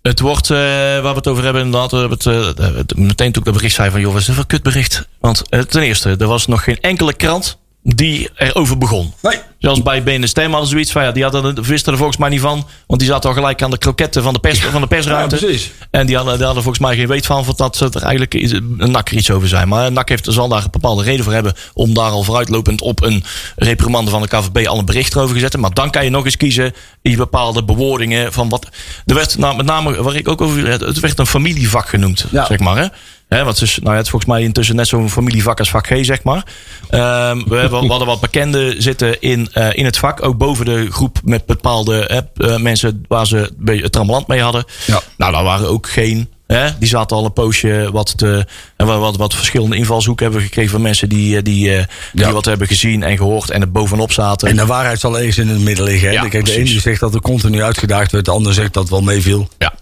Het wordt, eh, waar we het over hebben, inderdaad, we hebben het, eh, meteen toen ik dat bericht zei van, joh, wat is dit voor kutbericht? Want eh, ten eerste, er was nog geen enkele krant die erover begon. Nee. Zelfs bij BN Stem zoiets van, ja, die hadden, wisten er volgens mij niet van. Want die zaten al gelijk aan de kroketten van de, pers, van de persruimte. Ja, precies. En die hadden, die hadden volgens mij geen weet van, dat ze er eigenlijk een er iets over zijn. Maar NAC heeft, zal daar een bepaalde reden voor hebben om daar al vooruitlopend op een reprimande van de KVB al een bericht over te zetten. Maar dan kan je nog eens kiezen in bepaalde bewoordingen van wat. Er werd nou, met name, waar ik ook over, het werd een familievak genoemd, Ja. zeg maar. Hè? Hè, wat is, nou ja, het is volgens mij intussen net zo'n familievak als vak G, zeg maar. Ehm, we, hebben, we hadden wat bekenden zitten in, eh, in het vak. Ook boven de groep met bepaalde eh, mensen waar ze het trammeland mee hadden. Ja. Nou, daar waren ook geen. Hè? Die zaten al een poosje wat, te, en wat, wat, wat verschillende invalshoeken hebben gekregen van mensen die, eh, die, die Ja. wat hebben gezien en gehoord en er bovenop zaten. En de waarheid zal ergens in het midden liggen. Hè? Ja, kijk, de ene die zegt dat er continu uitgedaagd werd. De ander zegt dat het wel meeviel. ja.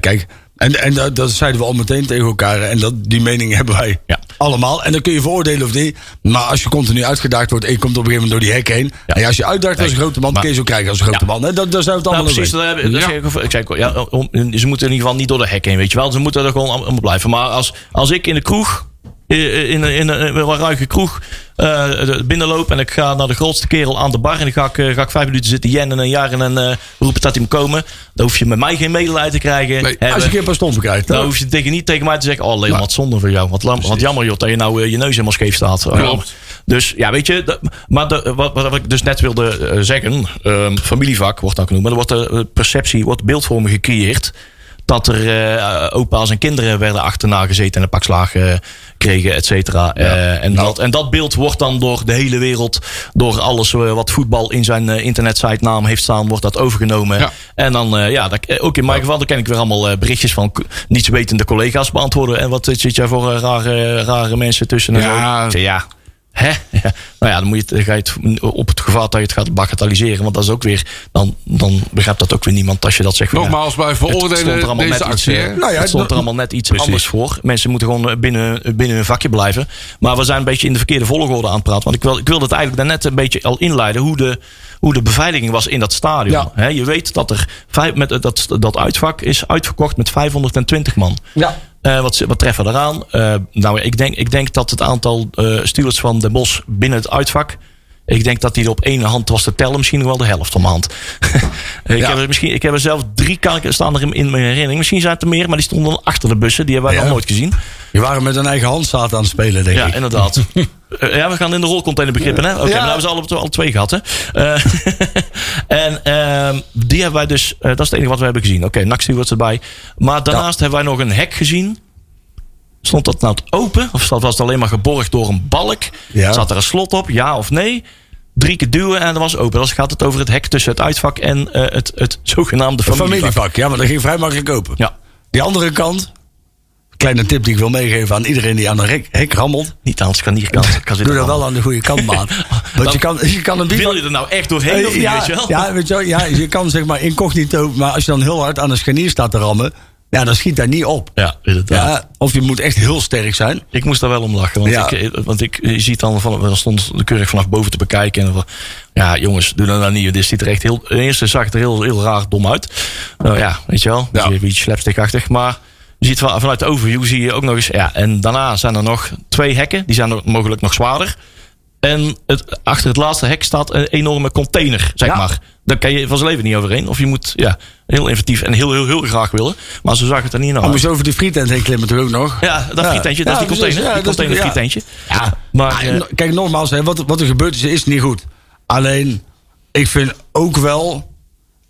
Kijk, en, en dat, dat zeiden we al meteen tegen elkaar. En dat, die mening hebben wij Ja. allemaal. En dan kun je veroordelen of niet. Maar als je continu uitgedaagd wordt en je komt op een gegeven moment door die hek heen. Ja. En als je uitdaagt als een grote man, maar- kun je zo krijgen als een grote Ja. man. Hè? Dat, daar zijn we het Nou, allemaal precies. over. Dat dat Ja. zeg ik, zei, ja, om- ze moeten in ieder geval niet door de hek heen, weet je wel. Ze moeten er gewoon allemaal blijven. Maar als, als ik in de kroeg, in, in, in, in een ruige kroeg, eh, binnenloop en ik ga naar de grootste kerel aan de bar en dan ga ik, eh, ga ik vijf minuten zitten jennen en een jaar en eh, roepen dat hij moet komen, dan hoef je met mij geen medelijden te krijgen. Nee, Als je een keer een paar stompen krijgt. dan hoef je tegen, niet tegen mij te zeggen: Oh, Leon, wat zonde voor jou. Wat, lam- wat jammer, joh, dat je nou eh, je neus helemaal scheef staat. Klopt. Dus ja, weet je, maar de, wat, wat ik dus net wilde eh, zeggen: ehm, familievak wordt dan genoemd, maar er wordt de eh, perceptie, wordt beeldvorming gecreëerd. Dat er eh, opa's en kinderen werden achterna gezeten en een pak slagen kregen, et cetera. Eh, en, Nou. dat, en dat beeld wordt dan door de hele wereld, door alles eh, wat voetbal in zijn eh, internetsite naam heeft staan, wordt dat overgenomen. Ja. En dan, ja, dat, ook in mijn geval, dan kan ik weer allemaal berichtjes van nietswetende collega's beantwoorden. En wat zit jij voor rare, rare mensen tussen? En Ja. zo. Ja. Hè? Ja. Nou ja, dan moet je, het- dan ga je het op het gevaar dat je het gaat bagatelliseren. Want dat is ook weer, dan, dan begrijpt dat ook weer niemand als je dat zegt. Nogmaals, wij het stond er veroordelen allemaal deze net iets, actie. eh? Nou ja, het stond er allemaal net iets Precies. anders voor. Mensen moeten gewoon eh, binnen, binnen hun vakje blijven. Maar we zijn een beetje in de verkeerde volgorde aan het praten. Want ik, wil, ik wilde het eigenlijk daarnet een beetje al inleiden hoe de, hoe de beveiliging was in dat stadion. Ja. Je weet dat er vijf, met, dat, dat uitvak is uitverkocht met 520 man. Ja. Eh, wat, wat treffen we eraan? Eh, nou, ik denk, ik denk dat het aantal eh stewards van Den Bosch binnen het uitvak. Ik denk dat die er op één hand was te tellen, misschien nog wel de helft om hand. ik, Ja. heb er misschien, ik heb er zelf drie kaarten staan er in, in mijn herinnering. Misschien zijn het er meer, maar die stonden dan achter de bussen. Die hebben wij Ja. nog nooit gezien. Die waren met hun eigen handstaat aan het spelen, denk Ja, ik. inderdaad. Eh, ja, we gaan in de rolcontainer begrippen. Hè? Oké, Ja. nou hebben ze alle, alle twee gehad. Hè? Eh, en ehm, die hebben wij dus... eh, dat is het enige wat we hebben gezien. Oké, okay, NAC stewards erbij. Maar daarnaast hebben wij nog een hek gezien. Stond dat nou open? Of was het alleen maar geborgd door een balk? Ja. Zat er een slot op? Ja of nee? Drie keer duwen en dat was open. Dan gaat het over het hek tussen het uitvak en het, het zogenaamde Een familievak. familievak, ja, maar dat ging vrij makkelijk open. Ja, Die andere kant, kleine tip die ik wil meegeven aan iedereen die aan een hek, hek rammelt. niet aan de scharnierkant. Kan Doe dat wel aan de goede kant, maat. Want je kan, je kan een Wil je er nou echt doorheen of niet, ja, weet je wel? Ja, weet je wel, ja, je kan zeg maar incognito, maar als je dan heel hard aan een scharnier staat te rammen, ja, dan schiet hij niet op. Ja, inderdaad. Ja, of je moet echt heel sterk zijn. Ik moest daar wel om lachen. Want, Ja. ik, want ik, je ziet dan, van, dan stond de keurig vanaf boven te bekijken. En van, ja, jongens, doe dat nou niet. Dit ziet er echt heel. Eerste zag het er heel, heel raar dom uit. Nou ja, weet je wel. Ja. Een beetje slapstickachtig. Maar je ziet van, vanuit de overview zie je ook nog eens. Ja, en daarna zijn er nog twee hekken. Die zijn mogelijk nog zwaarder. En het, achter het laatste hek staat een enorme container, zeg Ja. maar. Daar kan je van zijn leven niet overheen. Of je moet ja, heel inventief en heel, heel, heel graag willen. Maar zo zag het er niet naar Dan uit. moet je over die frietent heen klimmen toch ook nog. Ja, dat Ja. frietentje, dat Ja, is die precies. container. Ja, die dat container ja. frietentje. Ja, Maar, Ah, eh, kijk, nogmaals, hè, wat, wat er gebeurd is, is niet goed. Alleen, ik vind ook wel...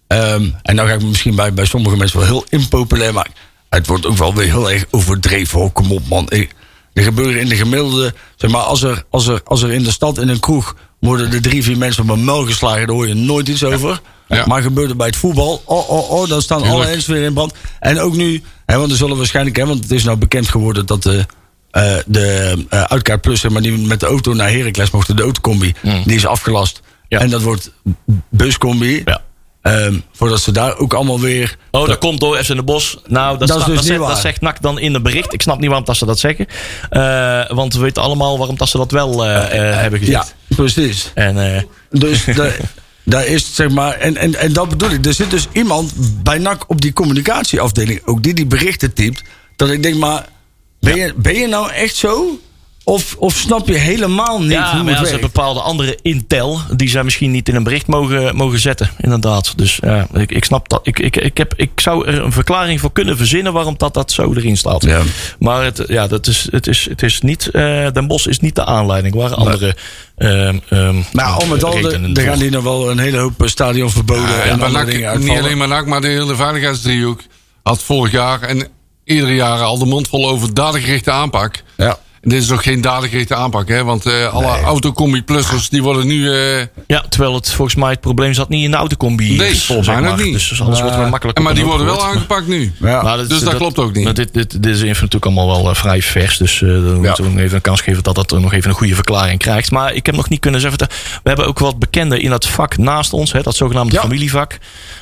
ehm, en nou ga ik misschien bij, bij sommige mensen wel heel impopulair maken. Het wordt ook wel weer heel erg overdreven. kom op, man. Ik, er gebeuren in de gemiddelde... Zeg maar, als er, als, er, als er in de stad in een kroeg... worden er drie, vier mensen op een mel geslagen... daar hoor je nooit iets over. Ja. Maar gebeurt het bij het voetbal... oh, oh, oh, dan staan alle eens weer in brand. En ook nu... Hè, want er zullen waarschijnlijk... Hè, want het is nou bekend geworden dat... de eh, de uh, Uitkaart Plus, zeg maar, die met de auto naar Heracles mochten, de autocombi, die is afgelast. Ja. En dat wordt buscombi. Ja. Ehm, voordat ze daar ook allemaal weer... Oh, dat komt door FC in de Bos. Nou, dat, Dat is dus dat, zegt, waar. dat zegt NAC dan in het bericht. Ik snap niet waarom dat ze dat zeggen. Eh, want we weten allemaal waarom dat ze dat wel eh, eh, hebben Ja, gezegd. precies. En Dus daar, daar is zeg maar... En, en, en dat bedoel ik. Er zit dus iemand bij NAC op die communicatieafdeling... ook die die berichten typt... dat ik denk, maar... Ben, je, ben je nou echt zo? Of, of snap je helemaal niet ja, hoe maar het ja, bepaalde andere intel die zij misschien niet in een bericht mogen, mogen zetten. Inderdaad. Dus ja, ik, ik snap dat. Ik, ik, ik, heb, ik zou er een verklaring voor kunnen verzinnen waarom dat, dat zo erin staat. Ja. Maar het, ja, dat is, het, is, het is niet. eh Den Bos is niet de aanleiding. Waren andere. ehm, ehm, Maar al met al, er- gaan hier nog wel een hele hoop stadion verboden Ja, en dingen niet alleen maar NAC, maar de hele veiligheidsdriehoek had vorig jaar en iedere jaar al de mond vol over dadengerichte aanpak. Ja. Dit is ook geen dadengerichte aanpak, hè? Want eh, alle autocombi-plussers die worden nu. eh, Ja, terwijl het volgens mij het probleem zat niet in de autocombi. Nee, volgens mij niet. Dus alles wordt wel makkelijk. en maar die worden wel aangepakt nu. Ja. Maar Dus dat klopt ook niet. maar dit, dit, dit is natuurlijk allemaal wel eh, vrij vers. Dus eh dan moeten we nog even een kans geven dat dat er nog even een goede verklaring krijgt. Maar ik heb nog niet kunnen zeggen. We hebben ook wat bekenden in dat vak naast ons. Hè, dat zogenaamde Ja. familievak.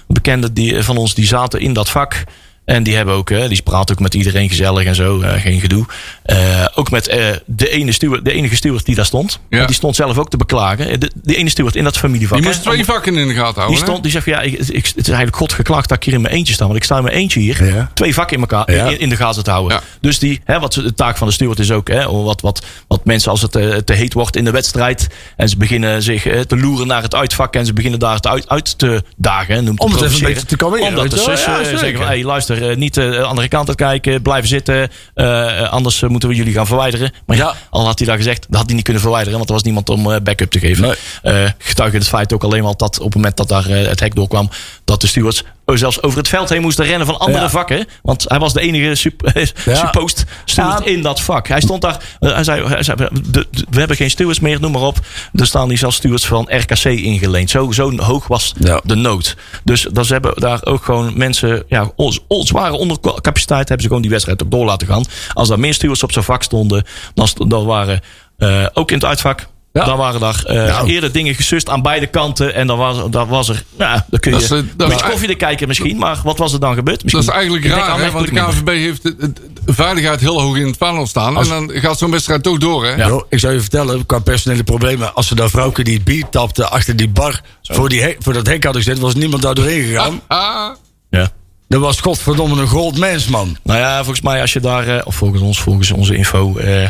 Bekenden die, van ons die zaten in dat vak. En die hebben ook, hè, die praten ook met iedereen gezellig en zo, eh, geen gedoe. Eh, ook met eh, de, ene steward, de enige steward die daar stond. Ja. Die stond zelf ook te beklagen. De, de ene steward in dat familievak. Die hè. moest twee vakken in de gaten Die, houden. hè? stond, die zegt, van, ja, ik, ik, het is eigenlijk god geklaagd dat ik hier in mijn eentje sta. Want ik sta in mijn eentje hier. Ja. Twee vakken in, elkaar, Ja. in, in de gaten te houden. Ja. Dus die, hè, wat, de taak van de steward is ook... Hè, wat, wat, wat mensen als het eh, te heet wordt in de wedstrijd... en ze beginnen zich eh, te loeren naar het uitvak... en ze beginnen daar het uit, uit te dagen. Hè, Om het even een beetje te kalmeren, Om dat weet te je wel. sussen. Ja, eh, zeker. zeggen van, hey, luister, eh, niet eh, de andere kant uitkijken. Blijven zitten. eh, anders moeten we jullie gaan verwijderen. Maar ja, al had hij dat gezegd... dat had hij niet kunnen verwijderen... want er was niemand om backup te geven. Nee. Getuige het feit ook alleen al dat op het moment dat daar het hek doorkwam, dat de stewards zelfs over het veld heen moesten rennen van andere Ja. vakken. Want hij was de enige eh, Ja. supposed steward Ja. in dat vak. Hij stond daar, eh, hij zei, hij zei de- de- we hebben geen stewards meer, noem maar op. Er staan hier zelfs stewards van RKC ingeleend. Zo, zo hoog was Ja. de nood. Dus dat ze hebben daar ook gewoon mensen, ja, on, on- zware ondercapaciteit hebben ze gewoon die wedstrijd ook door laten gaan. Als daar meer stewards op zijn vak stonden, dan, dan waren eh, ook in het uitvak. Ja. Dan waren daar eh, Nou. eerder dingen gesust aan beide kanten. En dan was, dan was er. Ja, dan kun je. Dat is, dat een is- koffie te kijken misschien. Maar wat was er dan gebeurd? Dat Misschien, is eigenlijk raar, hè? want de KNVB heeft de, de- de veiligheid heel hoog in het vaandel staan. En dan gaat zo'n wedstrijd toch door, hè? Ja. Ik zou je vertellen, qua personele problemen... als ze daar vrouwke die bier tapte achter die bar... Voor, die hek, voor dat hek hadden gezet, was niemand daar doorheen gegaan. Ah. Ja. Dat was godverdomme een groot mens, man. Nou ja, volgens mij als je daar, eh, of volgens ons, volgens onze info, eh,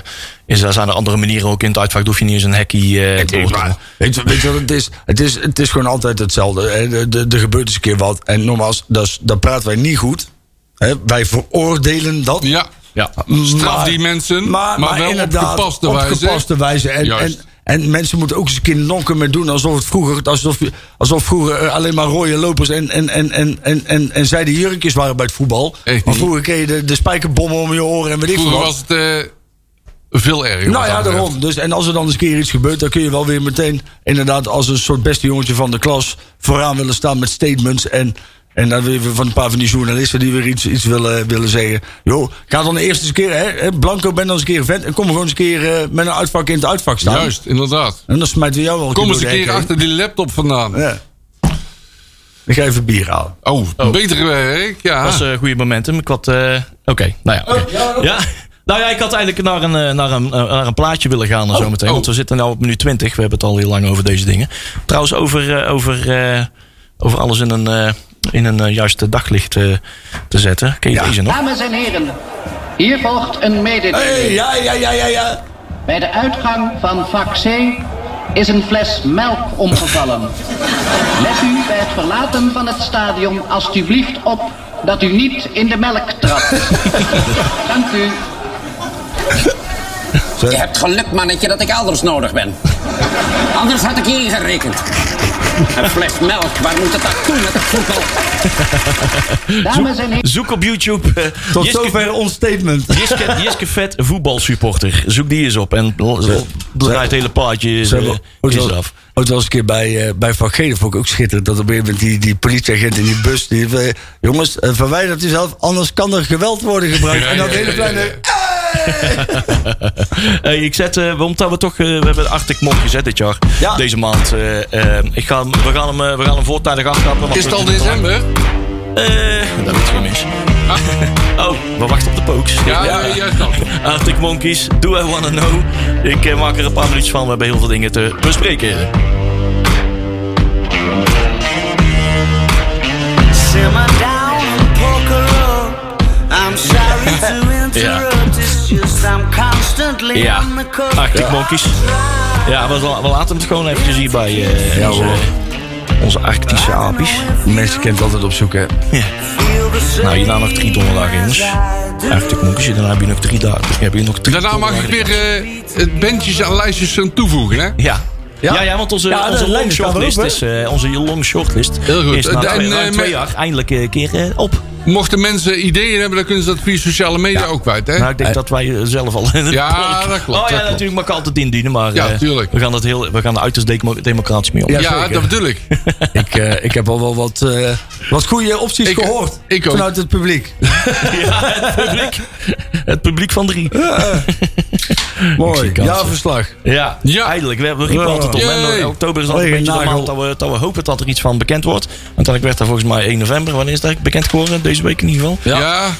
is daar zijn er andere manieren ook in het uitvak. hoef je niet eens een hekkie eh, door te maar, weet, je, weet je wat het is? Het is, het is gewoon altijd hetzelfde. hè. De- de- Er gebeurt eens een keer wat. En nogmaals, dat is- dan praten wij niet goed. Hè? Wij veroordelen dat. ja. Ja. Straf Maar- die mensen, maar, wel op gepaste op wijze. gepaste wijze. En, en, Juist. En mensen moeten ook eens een keer nokken met doen alsof het vroeger, alsof, alsof vroeger eh, alleen maar rode lopers en, en, en, en, en, en, en zijde jurkjes waren bij het voetbal. Echt maar vroeger kreeg je de, de spijkerbommen om je oren en weet ik veel Vroeger was het eh, veel erger. Nou ja, daarom. Dus, en als er dan eens een keer iets gebeurt, dan kun je wel weer meteen, inderdaad, als een soort beste jongetje van de klas, vooraan willen staan met statements. En, en dan weer van een paar van die journalisten die weer iets, iets willen, willen zeggen. Joh, ga dan eerst eens een keer, hè, hè, Blanco, ben dan eens een keer vent. En kom gewoon eens een keer eh, met een uitvak in het uitvak staan. Juist, inderdaad. En dan smijten we jou wel een Kom eens keer een keer achter die laptop vandaan. Ja. Ik ga even bier halen. Oh, beter werk. Ja. Dat was een goede momentum. Ik had. eh, Oké, nou ja. oké. ja. Nou ja, ik had eigenlijk naar een, eh, naar een, eh, naar een plaatje willen gaan en zo meteen. oh. Want we zitten nu op minuut 20. We hebben het al heel lang over deze dingen. Trouwens, over, eh, over, eh, over alles in een, eh, in een juiste daglicht te zetten. Ken je Ja. deze nog? Dames en heren, hier volgt een mededeling. Hey, ja, ja, ja, ja, ja. Bij de uitgang van vak C is een fles melk omgevallen. Let u bij het verlaten van het stadion alstublieft op dat u niet in de melk trapt. Dank u. Je hebt geluk, mannetje, dat ik elders nodig ben. Anders had ik je ingerekend. Een fles melk, waar moet het naartoe met het voetbal? Dames en heren. Zoek op YouTube. eh, Tot Jiske- zover ons statement. Jiske, Jiske Vet voetbalsupporter. Zoek die eens op. En draait het hele plaatje eh, is wel eens een keer bij, eh bij Van Gelen vond ik ook schitterend. Dat op een gegeven moment die, die politieagent in die bus. Die, jongens, eh, verwijdert u zelf, anders kan er geweld worden gebruikt. Ja, en dat ja, hele ja, kleine. Hey, ik zet, eh, omdat we toch, eh, we hebben Arctic Monk gezet dit jaar. Ja. Deze maand. eh, ik ga, hem- we, gaan hem, eh, we gaan hem voortijdig aftrappen. want Is het al december? Eh, dat weet je geen mis. Oh, we wachten op de pokes. Ja, ja. juist dat. Arctic Monkeys, Do I Wanna Know. Ik eh, maak er een paar minuutjes van. We hebben heel veel dingen te bespreken. Ja. Arctic Monkeys. Ja, we, we laten het gewoon eventjes hier bij eh, Ja, onze, Arctische apies. Mensen kent altijd op zoek, hè? Ja. Nou, hierna nog drie donderdagen, jongens. Arctic Monkeys, daarna heb je nog drie dagen. Heb je nog drie Daarna mag ik weer eh, het bandjes aan lijstjes aan toevoegen, hè? Ja. Ja, ja, want onze, Ja, de onze long shortlist is, eh, onze long shortlist Heel goed. is na En, twee, eh, ruim twee met- jaar eindelijk een keer op. Mochten mensen ideeën hebben, dan kunnen ze dat via sociale media ook kwijt, hè? Nou, ik denk dat wij eh, zelf al in het Ja, dat klopt, Oh ja, dat klopt. natuurlijk mag ik altijd indienen, maar Ja, eh, tuurlijk. we gaan dat heel, we gaan er uiterst demo- democratisch mee om. Ja, dat bedoel ik. ik, eh, ik heb al wel wat, eh, wat goede opties Ik- gehoord. ik ook. Vanuit het publiek. Ja, het publiek. Het publiek van drie. Mooi. kansen. Ja, verslag. Ja, Ja. eindelijk. We hebben Ja. altijd op. En oktober is altijd een beetje de maand dat we, dat we hopen dat er iets van bekend wordt. Uiteindelijk werd dat volgens mij 1 november. Wanneer is dat bekend geworden? Deze week in ieder geval. Ja. Ja.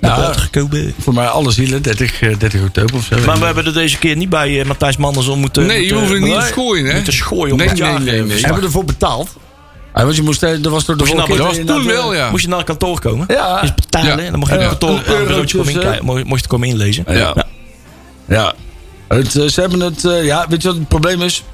Ja. gekomen. Voor mij alle zielen, 30, eh, 30 oktober of zo. Maar we hebben er deze keer niet bij eh, Matthijs Manders om moeten... Nee, je hoeft het niet te schooien, hè? Moeten schooien om Nee, het nee, jaar, nee, eh, nee. Hebben we ervoor betaald? Ah, want je moest, eh, er was door de nou- keer Dat was toen wel, ja. Moest je naar het kantoor komen? Ja. Is betalen. Ja. En dan mocht je Ja. het kantoor Een bureautje komen. Mo- Mocht je komen inlezen. Ja. Ja. Het, eh, ze hebben het, eh, ja, weet je wat het probleem is?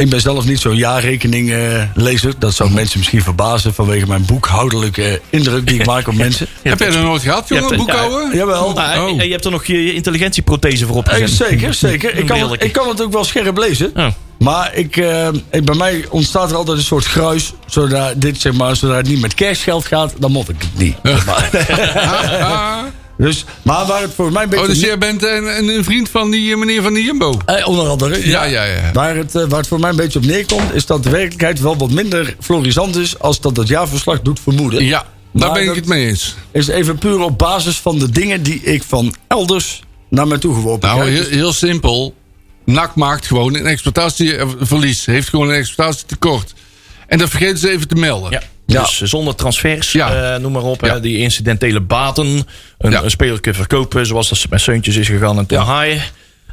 Ik ben zelf niet zo'n jaarrekening eh, lezer. Dat zou mensen misschien verbazen vanwege mijn boekhoudelijke indruk die ik maak op mensen. Heb jij dat nooit gehad, Je hebt jongen, boekhouden? Jawel. Ah, Oh. en je hebt er nog je, intelligentieprothese voor Eh, opgezet. zeker, zeker. Ik kan, ik kan het ook wel scherp lezen. Oh. Maar ik, eh, ik, bij mij ontstaat er altijd een soort gruis. Zodra, dit, zeg maar, zodra het niet met cashgeld gaat, dan mot ik het niet. Dus, maar waar het voor mij een beetje... Oh, dus jij bent een, een, vriend van die eh, meneer van de Jumbo? Eh, onder andere. Ja, ja, ja. Waar, het, eh, waar het voor mij een beetje op neerkomt, is dat de werkelijkheid wel wat minder florisant is als dat het jaarverslag doet vermoeden. Ja, daar Maar ben ik het mee eens. Is even puur op basis van de dingen die ik van elders naar mij toe geworpen Nou, heel, heel simpel. NAC maakt gewoon een exploitatieverlies. Heeft gewoon een exploitatietekort. En dat vergeten ze even te melden. Ja. Ja. Dus zonder transfers, Ja. eh, noem maar op. Ja. Hè, die incidentele baten. Een, Ja. een speler kunnen verkopen, zoals dat met Seuntjes is gegaan en Ten Ja. Haaien.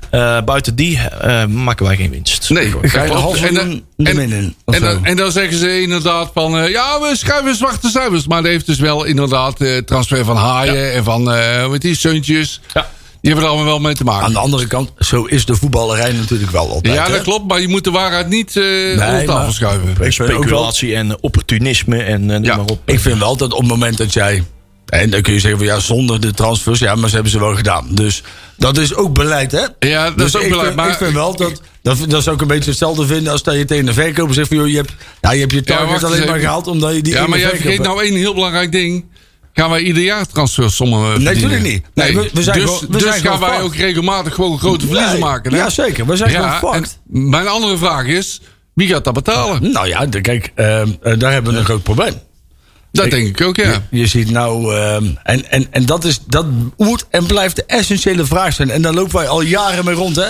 Eh, buiten die eh, maken wij geen winst. Nee, ga je half En dan- en- dan, en dan zeggen ze inderdaad van... eh, ja, we schrijven zwarte cijfers. Maar dat heeft dus wel inderdaad eh, transfer van haaien... en van, eh hoe heet die, Seuntjes. Ja. Die hebben er allemaal wel mee te maken. Aan de andere kant, zo is de voetballerij natuurlijk wel altijd. ja, hè? dat klopt. Maar je moet de waarheid niet eh onder tafel maar- schuiven. Ook Speculatie en opportunisme en Ja. maar op. Ik vind wel dat op het moment dat jij En dan kun je zeggen van ja, zonder de transfers, ja, maar ze hebben ze wel gedaan. Dus dat is ook beleid, hè? Ja, dat dus is ook ik beleid, Vind, maar- ik vind wel dat, dat, dat zou ik een beetje hetzelfde vinden als dat je tegen de verkoper zegt van joh, je hebt, ja, je, hebt je target alleen maar gehaald omdat je die Ja, maar jij vergeet nou één heel belangrijk ding. Gaan wij ieder jaar transfersommen Nee, natuurlijk niet. Nee, we- we zijn dus gewoon- we dus zijn gaan wij fucked. ook regelmatig gewoon grote verliezen Nee, maken. Hè? Ja, zeker. We zijn Ja, gewoon fucked. mijn andere vraag is, wie gaat dat betalen? Nou ja, kijk, ehm, eh, daar hebben we een groot probleem. Dat denk ik ook, ja. Je, je ziet nou, ehm, en, en, en dat, is, dat moet en blijft de essentiële vraag zijn. En daar lopen wij al jaren mee rond, hè?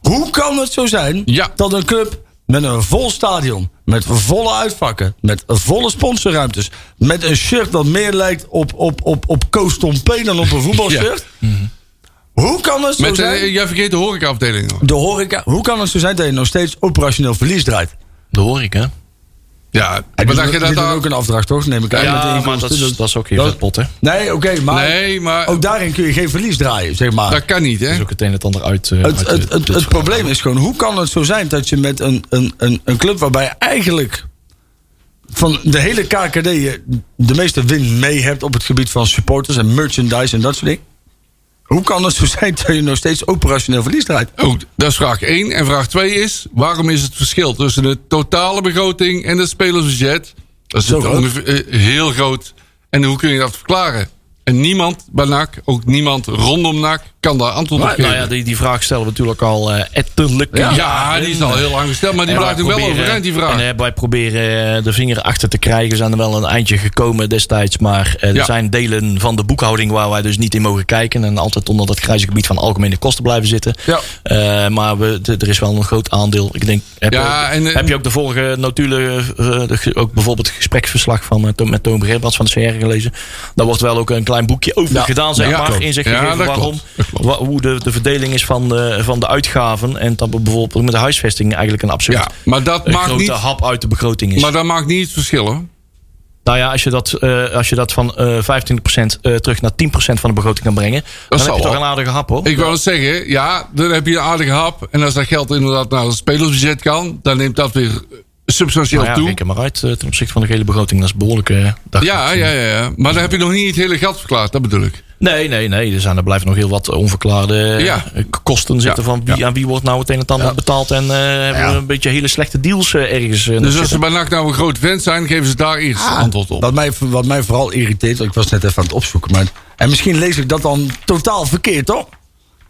Hoe kan het zo zijn Ja. dat een club met een vol stadion, met volle uitvakken, met volle sponsorruimtes, met een shirt dat meer lijkt op, op, op, op Koos Tom P dan op een voetbalshirt? Hoe kan het zo Met, zijn? eh, jij vergeet de horecaafdeling nog. de horeca, hoe kan het zo zijn dat je nog steeds operationeel verlies draait? Ik, hè? Ja, maar je dat daar... ook een afdracht, toch? Neem ik aan. maar dat is, dat is ook geen dat- vetpot, hè? Nee, oké, maar, Nee, maar ook daarin kun je geen verlies draaien, zeg maar. dat kan niet, hè? Dat is ook het een en het ander uit. eh, Het, uit het, het, probleem is gewoon, hoe kan het zo zijn dat je met een, een, een, een club waarbij je eigenlijk van de hele KKD je de meeste win mee hebt op het gebied van supporters en merchandise en dat soort dingen. Hoe kan het zo zijn dat je nog steeds operationeel verlies draait? Oh, dat is vraag 1. En vraag 2 is, waarom is het verschil tussen de totale begroting en het spelersbudget? Dat is eh, heel groot. En hoe kun je dat verklaren? En niemand bij NAC, ook niemand rondom NAC, kan daar antwoord op geven. nou ja, die, die vraag stellen we natuurlijk al eh ettelijke Ja. ja, die is al heel lang gesteld, maar die blijft nog wel overeind, die vraag. En eh, wij proberen eh, de vinger achter te krijgen. Zijn er wel een eindje gekomen destijds. Maar er Ja. zijn delen van de boekhouding waar wij dus niet in mogen kijken. En altijd onder dat grijze gebied van algemene kosten blijven zitten. Ja. Maar we, er is wel een groot aandeel. Ik denk, heb, Ja, en, heb je ook de vorige notulen, ook bijvoorbeeld het gespreksverslag van Toon- met Toon Brebbats van de CR gelezen. Daar wordt wel ook een klein boekje over Ja. gedaan, zeg Ja, maar. klopt. Inzicht gegeven dat waarom. Dat wa- hoe de, de verdeling is van de, van de uitgaven. En dat bijvoorbeeld met de huisvesting eigenlijk een absurd Ja, maar dat een maakt grote niet, hap uit de begroting is. maar dat maakt niet het verschil, hoor. nou ja, als je dat, eh, als je dat van eh 25% eh, terug naar 10% van de begroting kan brengen, dan zal heb je toch wel. een aardige hap hoor. Ik wou het zeggen, ja, dan heb je een aardige hap. En als dat geld inderdaad naar het spelersbudget kan, dan neemt dat weer substantieel Nou ja, toe. reken maar uit eh, ten opzichte van de hele begroting. Dat is behoorlijk. eh, Ja, ja, ja, ja. Maar dan heb je nog niet het hele geld verklaard, dat bedoel ik. Nee, nee, nee. Er, zijn, er blijven nog heel wat onverklaarde eh, Ja. kosten zitten. Ja, Van wie, ja. aan wie wordt nou het een en het ander betaald. En eh, hebben we een beetje hele slechte deals ergens. Dus als ze bij NAC nou een groot vent zijn, geven ze daar eerst antwoord op. Wat mij, wat mij vooral irriteert, ik was net even aan het opzoeken. Maar, en misschien lees ik dat dan totaal verkeerd, toch?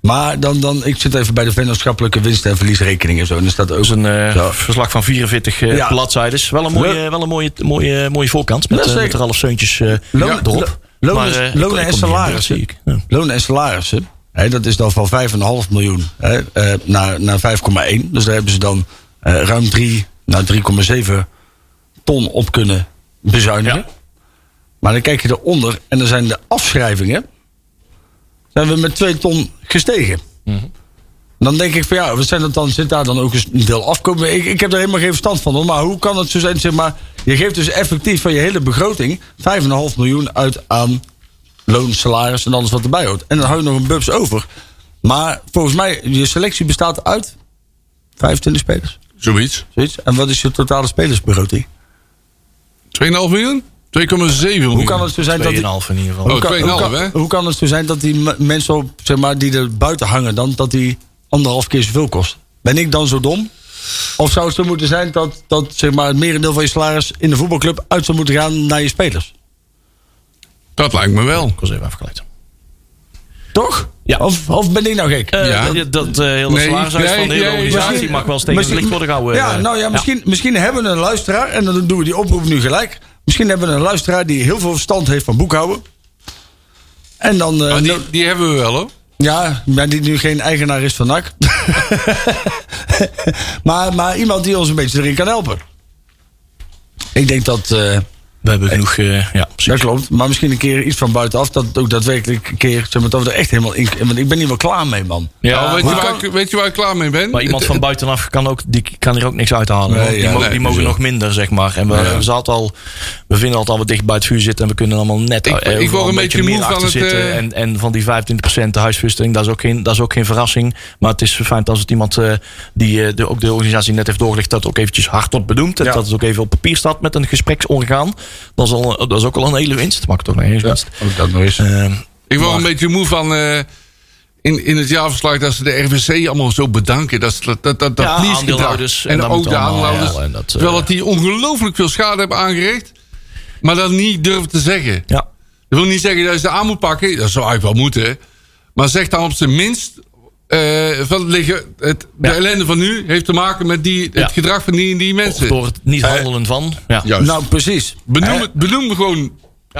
Maar dan, dan, ik zit even bij de vennootschappelijke winst- en verliesrekening en zo. En er staat ook Dat is een eh, verslag van 44 eh Ja. bladzijden. Wel een mooie, Le- wel een mooie, mooie, mooie voorkant. Met, eh, zeker. met Seuntjes eh Loon- erop. lo- lonen- eh, en salarissen. ik. Ja. Lonen en salarissen. Hè, dat is dan van 5,5 miljoen hè, eh, naar, naar 5,1. Dus daar hebben ze dan eh, ruim 3 naar 3,7 ton op kunnen bezuinigen. Ja. Maar dan kijk je eronder en dan zijn de afschrijvingen. Zijn we met 2 ton gestegen. Mhm. Dan denk ik van ja, wat zijn dat dan? Zit daar dan ook een deel afkomen? Ik, ik heb daar helemaal geen verstand van hoor. Maar hoe kan het zo zijn? Zeg maar, je geeft dus effectief van je hele begroting 5,5 miljoen uit aan loon, salaris en alles wat erbij hoort. En dan hou je nog een bubs over. Maar volgens mij, je selectie bestaat uit 25 spelers. Zoiets. 2,5 Zoiets. En wat is je totale spelersbegroting? miljoen? 2,7 miljoen. Hoe kan het zo zijn dat die, 2,5 in ieder geval. Oh, hoe, kan, 2,5 hoe, kan, hè? hoe kan het zo zijn dat die mensen op, zeg maar, die er buiten hangen dan, dat die anderhalf keer zoveel kost? Ben ik dan zo dom? Of zou het zo moeten zijn dat, dat zeg maar, het merendeel van je salaris in de voetbalclub uit zou moeten gaan naar je spelers? Dat lijkt me wel. Ik was even afgeleid. Toch? Ja. Of, of ben ik nou gek? Eh, Ja. Dat, dat eh, hele Nee, nee, van de hele nee, organisatie mag wel eens tegen het licht worden gehouden. Ja, eh. nou ja, misschien, misschien hebben we een luisteraar, en dan doen we die oproep nu gelijk. Misschien hebben we een luisteraar die heel veel verstand heeft van boekhouden. En dan, eh, die, die hebben we wel hoor. ja, maar die nu geen eigenaar is van NAC. maar, maar iemand die ons een beetje erin kan helpen. Ik denk dat, eh, We hebben genoeg. eh, ja, precies. dat klopt. Maar misschien een keer iets van buitenaf. Dat het ook daadwerkelijk een keer, zeg maar, dat we er echt helemaal in... Want ik ben hier wel klaar mee, man. Ja, Nou, weet, je waar kan- ik, weet je waar ik klaar mee ben? Maar iemand van buitenaf kan, ook, die kan hier ook niks uithalen. Nee, die ja, mogen, nee, die mogen nog minder, zeg maar. En we, Ja. we, zaten al, we vinden altijd al wat dicht bij het vuur zitten. En we kunnen allemaal net Ik- ik overal word een beetje meer moe van achter het, zitten. eh, En, en van die 25% de huisvesting, dat is, ook geen, dat is ook geen verrassing. Maar het is fijn als het iemand eh, die de, ook de organisatie net heeft doorgelegd... dat ook eventjes hardop benoemt. En Ja. dat het ook even op papier staat met een gespreksorgaan. Dat is, al, dat is ook al een hele winst. Ik toch nog eens winst. Ook dat nog eens. Ehm, Ik word een beetje moe van... eh, in, in het jaarverslag dat ze de RVC allemaal zo bedanken. Dat, dat, dat, dat, Ja, aandeelhouders. En En, ook de aandeelhouders. ja, dat, eh, terwijl dat die ongelooflijk veel schade hebben aangericht. Maar dat niet durven te zeggen. ja. Dat wil niet zeggen dat je ze aan moet pakken. Dat zou eigenlijk wel moeten. Maar zeg dan op zijn minst... eh, van liggen, het, de Ja. ellende van nu heeft te maken met die, het Ja. gedrag van die en die Of mensen. door het niet handelen van. Ja. Juist. Nou, precies. benoem, Hè? het, benoem gewoon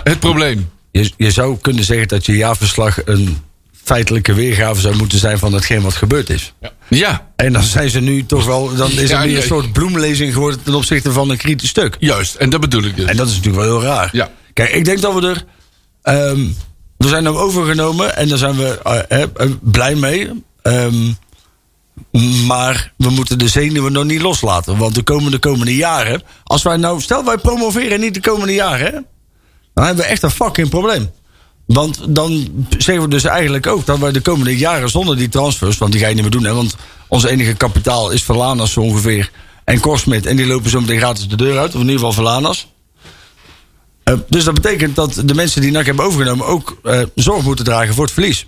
het probleem. Je, je zou kunnen zeggen dat je jaarverslag een feitelijke weergave zou moeten zijn van hetgeen wat gebeurd is. Ja, En dan zijn ze nu toch wel, dan is Ja, er meer ja. een soort bloemlezing geworden ten opzichte van een kritisch stuk. juist. En dat bedoel ik dus. En dat is natuurlijk wel heel raar. Ja. Kijk, ik denk dat we er. ehm we zijn hem overgenomen en daar zijn we eh, eh, blij mee. Ehm, maar we moeten de zenuwen nog niet loslaten. Want de komende, komende jaren. Als wij nou. Stel wij promoveren niet de komende jaren. Dan hebben we echt een fucking probleem. Want dan zeggen we dus eigenlijk ook dat wij de komende jaren zonder die transfers. Want die ga je niet meer doen. Hè, want ons enige kapitaal is Verlanas zo ongeveer. En Korsmit. En die lopen zo meteen gratis de deur uit. Of in ieder geval Verlanas. Eh, dus dat betekent dat de mensen die NAC hebben overgenomen ook eh, zorg moeten dragen voor het verlies.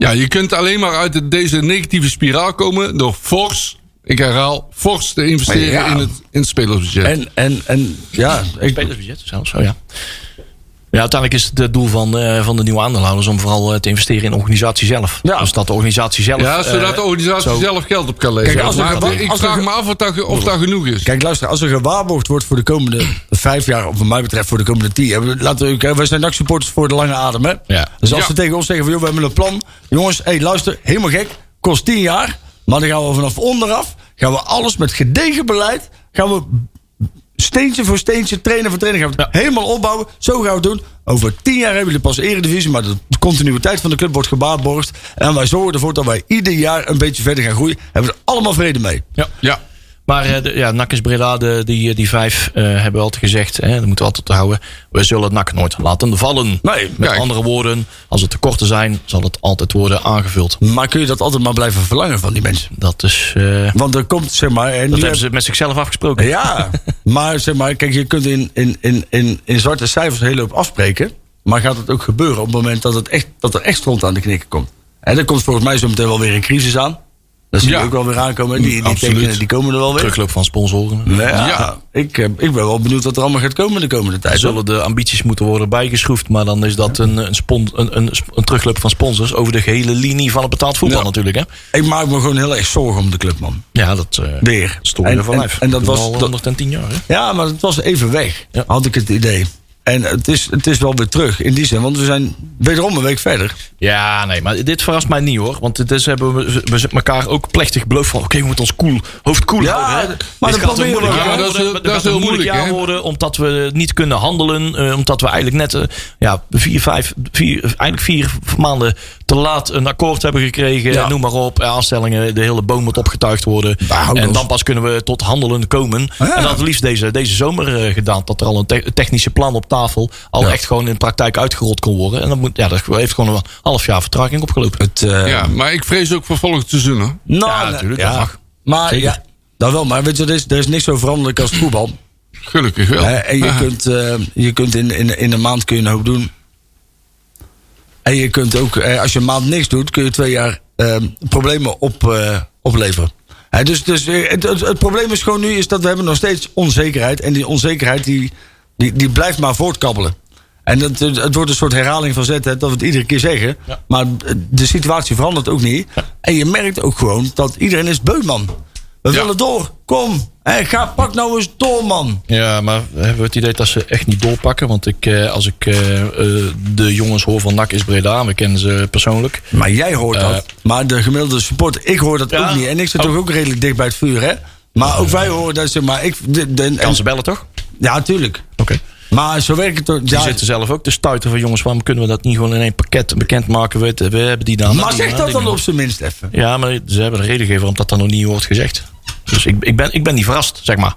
Ja, je kunt alleen maar uit de- deze negatieve spiraal komen door fors, ik herhaal, fors te investeren Ja. in, het, in het spelersbudget. En, en, en ja, ik, Spelersbudget zelfs, oh ja. Ja, uiteindelijk is het het doel van, eh, van de nieuwe aandeelhouders om vooral eh, te investeren in de organisatie zelf. Ja. Dus dat de organisatie zelf. ja, zodat eh, de organisatie zo- zelf geld op kan leveren. Kijk, als er- maar als- ik als er- vraag me af of dat, of dat genoeg is. kijk, luister, als er gewaarborgd wordt voor de komende vijf jaar, of wat mij betreft voor de komende tien jaar. Laten we, wij zijn NAC-supporters voor de lange adem, hè? Ja. Dus als Ja. ze tegen ons zeggen van, joh, we hebben een plan. Jongens, hey, luister, helemaal gek, kost tien jaar. Maar dan gaan we vanaf onderaf, gaan we alles met gedegen beleid, gaan we steentje voor steentje, trainer voor trainer, gaan we het helemaal opbouwen. Zo gaan we het doen. Over tien jaar hebben jullie pas eredivisie, maar de continuïteit van de club wordt gebaatborgd. En wij zorgen ervoor dat wij ieder jaar een beetje verder gaan groeien. Hebben we er allemaal vrede mee. Ja. Ja, Maar eh, de, ja, NAC is Breda, de, die, die vijf eh, hebben we altijd gezegd. Hè, dat moeten we altijd houden. We zullen het NAC nooit laten vallen. Nee, Met kijk. andere woorden, als er tekorten zijn, zal het altijd worden aangevuld. Maar kun je dat altijd maar blijven verlangen van die mensen? Dat is. eh, Want er komt, zeg maar. En dat hebben ze met zichzelf afgesproken. Ja, maar zeg maar, kijk, je kunt in, in, in, in, in zwarte cijfers een hele hoop afspreken. Maar gaat het ook gebeuren op het moment dat, het echt, dat er echt stront aan de knikken komt? En er komt volgens mij zo meteen wel weer een crisis aan. Dat zie je Ja. ook wel weer aankomen. Die, die tekenen die komen er wel weer. Terugloop van sponsoren. Ja, Ja. Ik, eh, ik ben wel benieuwd wat er allemaal gaat komen de komende Er tijd. zullen de ambities moeten worden bijgeschroefd. Maar dan is dat een, een, spon, een, een, een terugloop van sponsors over de gehele linie van het betaald voetbal natuurlijk. Hè? Ik maak me gewoon heel erg zorgen om de club, man. Ja, dat uh, Weer. stoor je van en- lijf. en dat was- al dat- 110 jaar. Hè? Ja, maar het was even weg, Ja. had ik het idee. En het is, het is wel weer terug in die zin, want we zijn wederom een week verder. Ja, nee, maar dit verrast mij niet hoor. Want dit is, hebben we, we elkaar ook plechtig beloofd van... oké, we moeten ons cool, hoofd koel Ja, houden. hè. maar Dit dat gaat een moeilijk jaar Ja, dat is worden. dat is heel moeilijk moeilijk, jaar hè? worden... omdat we niet kunnen handelen. eh, omdat we eigenlijk net eh, ja, vier, vijf, vier, eigenlijk vier maanden te laat een akkoord hebben gekregen. Ja. Noem maar op. Aanstellingen, de hele boom moet opgetuigd worden. Nou, en dan pas kunnen we tot handelen komen. Ja. En dat had liefst deze, deze zomer eh, gedaan. Dat er al een te- technische plan op tafel... al echt gewoon in de praktijk uitgerold kon worden. En dat, moet, ja, dat heeft gewoon een half jaar vertraging opgelopen. Het, eh, ja, maar ik vrees ook voor volgend seizoen. Nou, Ja, natuurlijk, ja. dat. Maar Zeker. ja, dat wel. Maar weet je, er is, er is niks zo veranderlijk als voetbal. Gelukkig wel. Hè, en je Ja. kunt, eh, je kunt in, in, in een maand kun je een hoop doen. En je kunt ook, eh, als je een maand niks doet, kun je twee jaar problemen op, eh, opleveren. Hè, dus dus het, het, het probleem is gewoon nu is dat we hebben nog steeds onzekerheid. En die onzekerheid die, die, die blijft maar voortkabbelen. En het, het wordt een soort herhaling van zetten, dat we het iedere keer zeggen. Ja. Maar de situatie verandert ook niet. En je merkt ook gewoon dat iedereen is beu, man. We Ja. willen door. Kom. Ga, pak nou eens door, man. Ja, maar hebben we het idee dat ze echt niet doorpakken? Want ik, eh, als ik eh, eh, de jongens hoor van NAC is Breda, we kennen ze persoonlijk. Maar jij hoort dat. Maar de gemiddelde supporter, ik hoor dat ook niet. En ik zit Oh. toch ook redelijk dicht bij het vuur, hè? Maar ook wij horen dat ze. Maar ik. De, de- Kan ze bellen toch? ja, tuurlijk. Maar zo werkt het toch. Die Ja, zitten zelf ook te stuiten van jongens, waarom kunnen we dat niet gewoon in één pakket bekendmaken? We, we hebben die naam. maar zeg dat dan op zijn minst even. Ja, maar ze hebben een reden gegeven waarom dat dan nog niet wordt gezegd. Dus ik, ik, ben, ik ben niet verrast, zeg maar.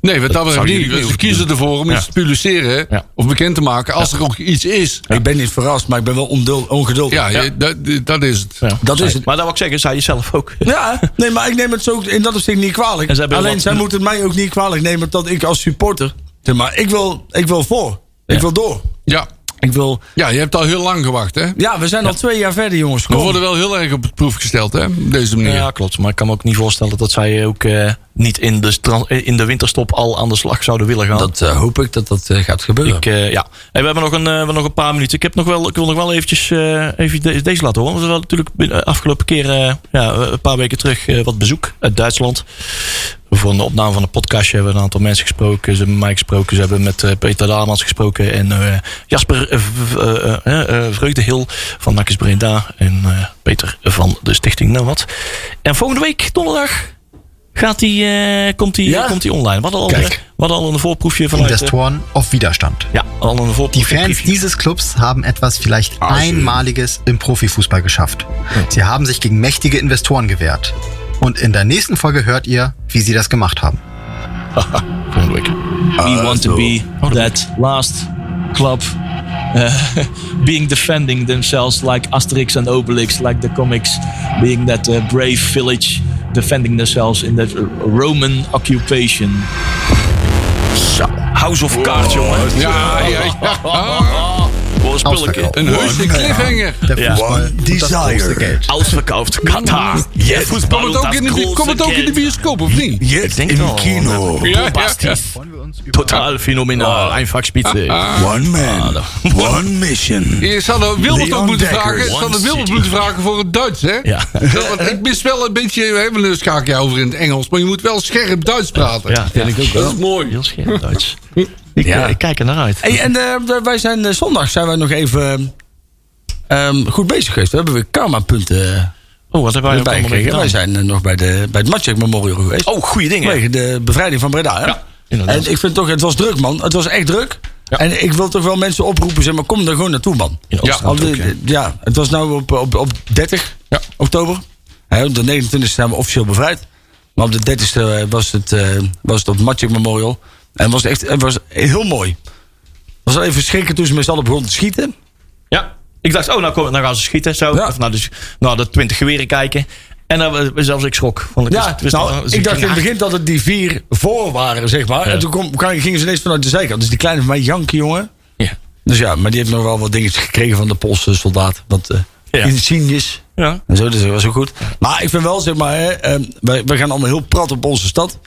Nee, wat dat niet. niet Ze kiezen doen. ervoor om Ja. iets te publiceren Ja. of bekend te maken als er ook iets is. Ik ben niet verrast, maar ik ben wel ondul- ongeduldig. Ja, dat, dat is het. Ja, Dat is het. Maar dat wil ik zeggen, zei je zelf ook. Ja, nee, maar ik neem het zo in dat opzicht niet kwalijk. Ze Alleen wat- zij moeten het mij ook niet kwalijk nemen dat ik als supporter Zeg maar, ik wil, ik wil voor. Ik wil door. Ja. Ik wil... ja, je hebt al heel lang gewacht, hè? Ja, we zijn al twee jaar verder, jongens. We worden wel heel erg op het proef gesteld, hè? Op deze manier. Ja, klopt. Maar ik kan me ook niet voorstellen dat zij ook eh, niet in de, in de winterstop al aan de slag zouden willen gaan. Dat eh, hoop ik dat dat eh, gaat gebeuren. Ik, ja. Hey, we hebben nog een, we hebben nog een paar minuten. Ik, heb nog wel, ik wil nog wel eventjes even de- deze laten horen. We hadden natuurlijk afgelopen keer, ja, een paar weken terug, wat bezoek uit Duitsland. Voor de opname van een podcastje hebben we een aantal mensen gesproken. Ze hebben mij gesproken. Ze hebben met eh, Peter Daamans gesproken. En eh, Jasper Vreugdehil van Nakkes Breda. En Peter van de Stichting Nou Wat. En volgende week, donderdag, gaat die, komt die, Ja? komt die online. We hadden al, Kijk. we hadden al een voorproefje vanuit... eh, Investoren auf Widerstand. ja, al een Die voorproefje. Fans dieses Clubs haben etwas vielleicht Einmaliges im Profifußball geschafft. Sie haben sich gegen mächtige Investoren gewehrt. Und in der nächsten Folge hört ihr, wie sie das gemacht haben. we want to be that last club uh, being defending themselves like Asterix and Obelix, like the comics, being that uh, brave village defending themselves in that uh, Roman occupation. House of Cards, jongen. Ja, ja, ja. Een spulletje. Ausverkauft. Een heuse cliffhanger. Ja. Das Desire. Ausverkauft. Qatar. Ja, voetbal. Komt het ook in de, ook in de bioscoop, of niet? Jetzt denk im wel. Kino. Ja, ja, ja. Bombastisch. Total phänomenal. Einfach spitze. One man, one mission. Je zou er Wilbert ook moeten vragen. Je zou One Wilbert moeten vragen voor het Duits, hè? Ja. Want ik mis wel een beetje... We hebben een schaakje over in het Engels. Maar je moet wel scherp Duits praten. Ja, vind ik ook Dat is mooi. Heel scherp Duits. Ik, Ja. eh, ik kijk er naar uit. Hey, en eh, wij zijn eh, zondag zijn wij nog even ehm, goed bezig geweest. We hebben weer karma-punten Oh, wat hebben wij erbij mee gekregen. Wij zijn eh, nog bij, de, bij het Matchek Memorial geweest. Oh, goede dingen. Vanwege de bevrijding van Breda. Hè? Ja, inderdaad. En ik vind toch, het was druk man. Het was echt druk. Ja. En ik wil toch wel mensen oproepen, zeg maar, kom er gewoon naartoe man. In Ja, ook, hè. ja, het was nou op, op, op 30 Ja. oktober. Hè, op de 29e zijn we officieel bevrijd. Maar op de 30e was het, eh, was het op Memorial. En het was echt het was heel mooi. Het was even schrikken toen ze met z'n allen begonnen te schieten. Ja. Ik dacht, oh, nou, kom, nou gaan ze schieten. Zo. Ja. Of nou, dus, nou, de 20 geweren kijken. En dan eh, zelfs ik schrok. Want ik Ja, wist- wist nou, dus ik dacht in het begin dat het die vier voor waren, zeg maar. Ja. En toen kom, gingen ze ineens vanuit de zijkant. Dus die kleine van mij, Janke, jongen. Ja. Dus ja, maar die heeft nog wel wat dingetjes gekregen van de Poolse soldaat. Wat uh, Ja. insignes. Ja. En zo, dus dat was ook goed. Maar ik vind wel, zeg maar, hè, ehm, wij, wij gaan allemaal heel prat op onze stad.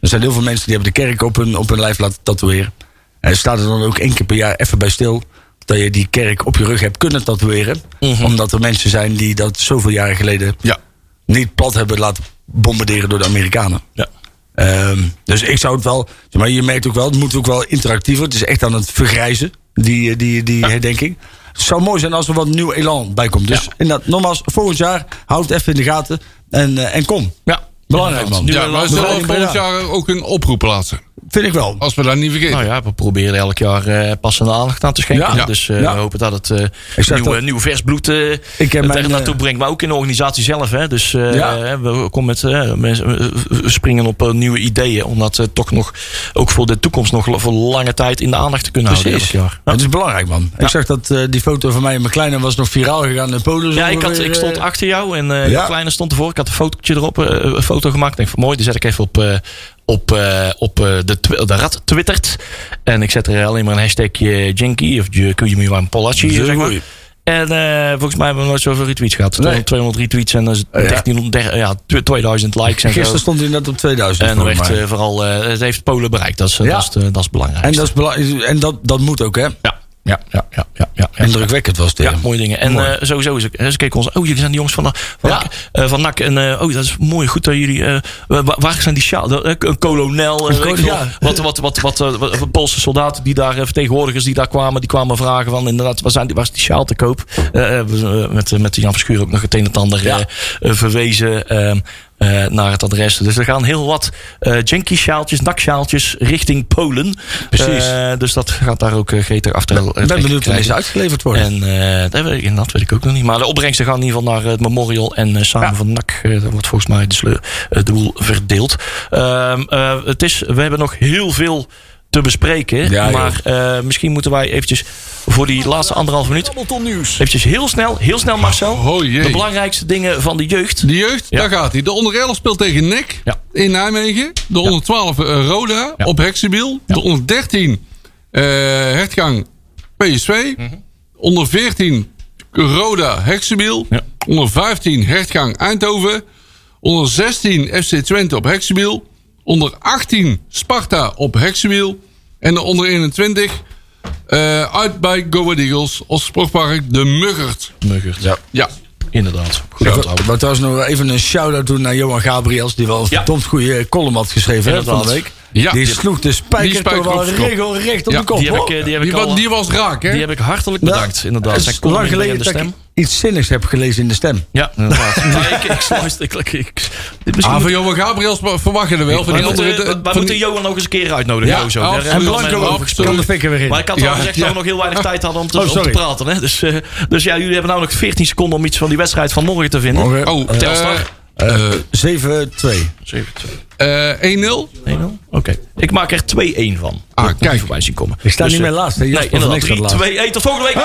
Er zijn heel veel mensen die hebben de kerk op hun, op hun lijf laten tatoeëren. En staat er dan ook één keer per jaar even bij stil. Dat je die kerk op je rug hebt kunnen tatoeëren. Omdat er mensen zijn die dat zoveel jaren geleden Ja. niet plat hebben laten bombarderen door de Amerikanen. Ja. Ehm, dus ik zou het wel. Maar je merkt ook wel, het moet ook wel interactiever. Het is echt aan het vergrijzen, die, die, die herdenking. Het zou mooi zijn als er wat nieuw elan bij komt. Dus inderdaad, nogmaals, volgend jaar houd het even in de gaten en, eh, en kom. Ja. Belangrijk man. Nu- Ja, maar we zullen volgend jaar ook een oproep plaatsen. Vind ik wel. Als we dat niet vergeten. Nou ja, we proberen elk jaar eh, passende aandacht aan te schenken. Ja. Dus eh, Ja. we hopen dat het eh, zeg nieuw, dat- nieuw vers bloed eh Ik heb het mijn, er naartoe eh, brengt. Maar ook in de organisatie zelf. Hè. Dus eh, Ja. we, komen met, eh, mensen, we- we springen op eh, nieuwe ideeën. Om dat eh, toch nog, ook voor de toekomst nog voor lange tijd in de aandacht te kunnen Precies. houden. Elk jaar. Ja. Het is belangrijk man. Ik zag dat eh, die foto van mij en mijn kleine was nog viraal gegaan in Polen. Ja, ik, had, weer, ik stond eh, achter jou en eh ja. de kleine stond ervoor. Ik had een fotootje erop, eh, een foto gemaakt. Ik denk van mooi, die zet ik even op, eh, op, eh, op eh, de, de rat twittert. En ik zet er alleen maar een hashtagje Jinky of Pollachi, Zo zeg maar. En eh, volgens mij hebben we nooit zoveel retweets gehad. Nee. 200 retweets en dan is het Ja. 1300, ja, 2000 likes en Gisteren zo. stond hij net op 2000. En echt vooral, het heeft Polen bereikt. Dat is, Ja. dat is, dat is belangrijk. en dat, is bela- en dat, dat moet ook, hè? ja, ja, ja, ja, ja, ja. Indrukwekkend was het. Ja, mooie dingen. En Mooi. eh, sowieso, ze, ze keken ons. Oh, jullie zijn de jongens van, van, Ja. Eh, van NAC. En eh, oh, dat is mooi. Goed dat jullie. wa- waar zijn die sjaal? Een kolonel. Een ik ja. Wat, wat, wat, wat, wat, Poolse soldaten die daar, vertegenwoordigers die daar kwamen, die kwamen vragen van inderdaad, waar, zijn die, waar is die sjaal te koop? Met, met Jan Verschuur ook nog het een en het ander Ja. verwezen. Eh, naar het adres. Dus er gaan heel wat uh, janky sjaaltjes, naksjaaltjes richting Polen. Precies. Eh, dus dat gaat daar ook uh, gretig achter. Ik ben benieuwd wanneer ze uitgeleverd worden. En dat, weet ik, dat weet ik ook nog niet. Maar de opbrengsten gaan in ieder geval naar het memorial. En samen Ja. van NAC dat wordt volgens mij de boel verdeeld. Ehm, eh, het is, we hebben nog heel veel te bespreken. Ja, maar eh, misschien moeten wij eventjes voor die laatste anderhalf minuut... Eventjes heel snel, heel snel Marcel. Oh, jee. de belangrijkste dingen van de jeugd. De jeugd, Ja. daar gaat hij. De onder 11 speelt tegen NEC Ja. in Nijmegen. De onder 12 eh, Roda Ja. op Heksenbiel. De onder 13 eh Hertgang PSV. Mhm. Onder 14 Roda Heksenbiel. Ja. Onder 15 Hertgang Eindhoven. Onder 16 FC Twente op Heksenbiel. Onder 18 Sparta op Heksenbiel. En de onder 21 eh, uit bij Go Ahead Eagles als sportpark De Muggert. Muggert. Ja, Ja. inderdaad. Goed Ik trouwens nog even een shout-out doen naar Johan Gabriels. Die wel een Ja. verdomd goede column had geschreven hè, van de week. Ja. die sloeg de die spijker spijker toch wel op de kop. regelrecht op Ja, de kop. Die heb ik, eh, die heb ik al... die was raak, hè? Die heb ik hartelijk Ja, bedankt, inderdaad. Het Zij is kon lang geleden in de dat ik stem. Iets zinnigs heb gelezen in de stem. Ja, inderdaad. nee, ik, ik, ik, Ah, van Johan Gabriels verwacht je er wel. Van die moeten, de- Johan nog eens een keer uitnodigen. Ja, En we Blanco. Kan de fikker weer in. Maar ik had al Ja, gezegd ja. dat we nog heel weinig tijd hadden om te, Oh, om te praten. Hè? Dus, eh, dus ja, jullie hebben nou nog 14 seconden om iets van die wedstrijd van morgen te vinden. Morgen. Oh, Eh, Telstar. eh, 7-2. 7-2. eh, 1-0. 1-0? Oké. Ik maak er 2-1 van. Ah, kijk. voorbij zien komen. Ik sta Dus, niet eh, meer laatst. hè. Nee, inderdaad. Niks gaat 3, laatst. 2, 1. Tot volgende week.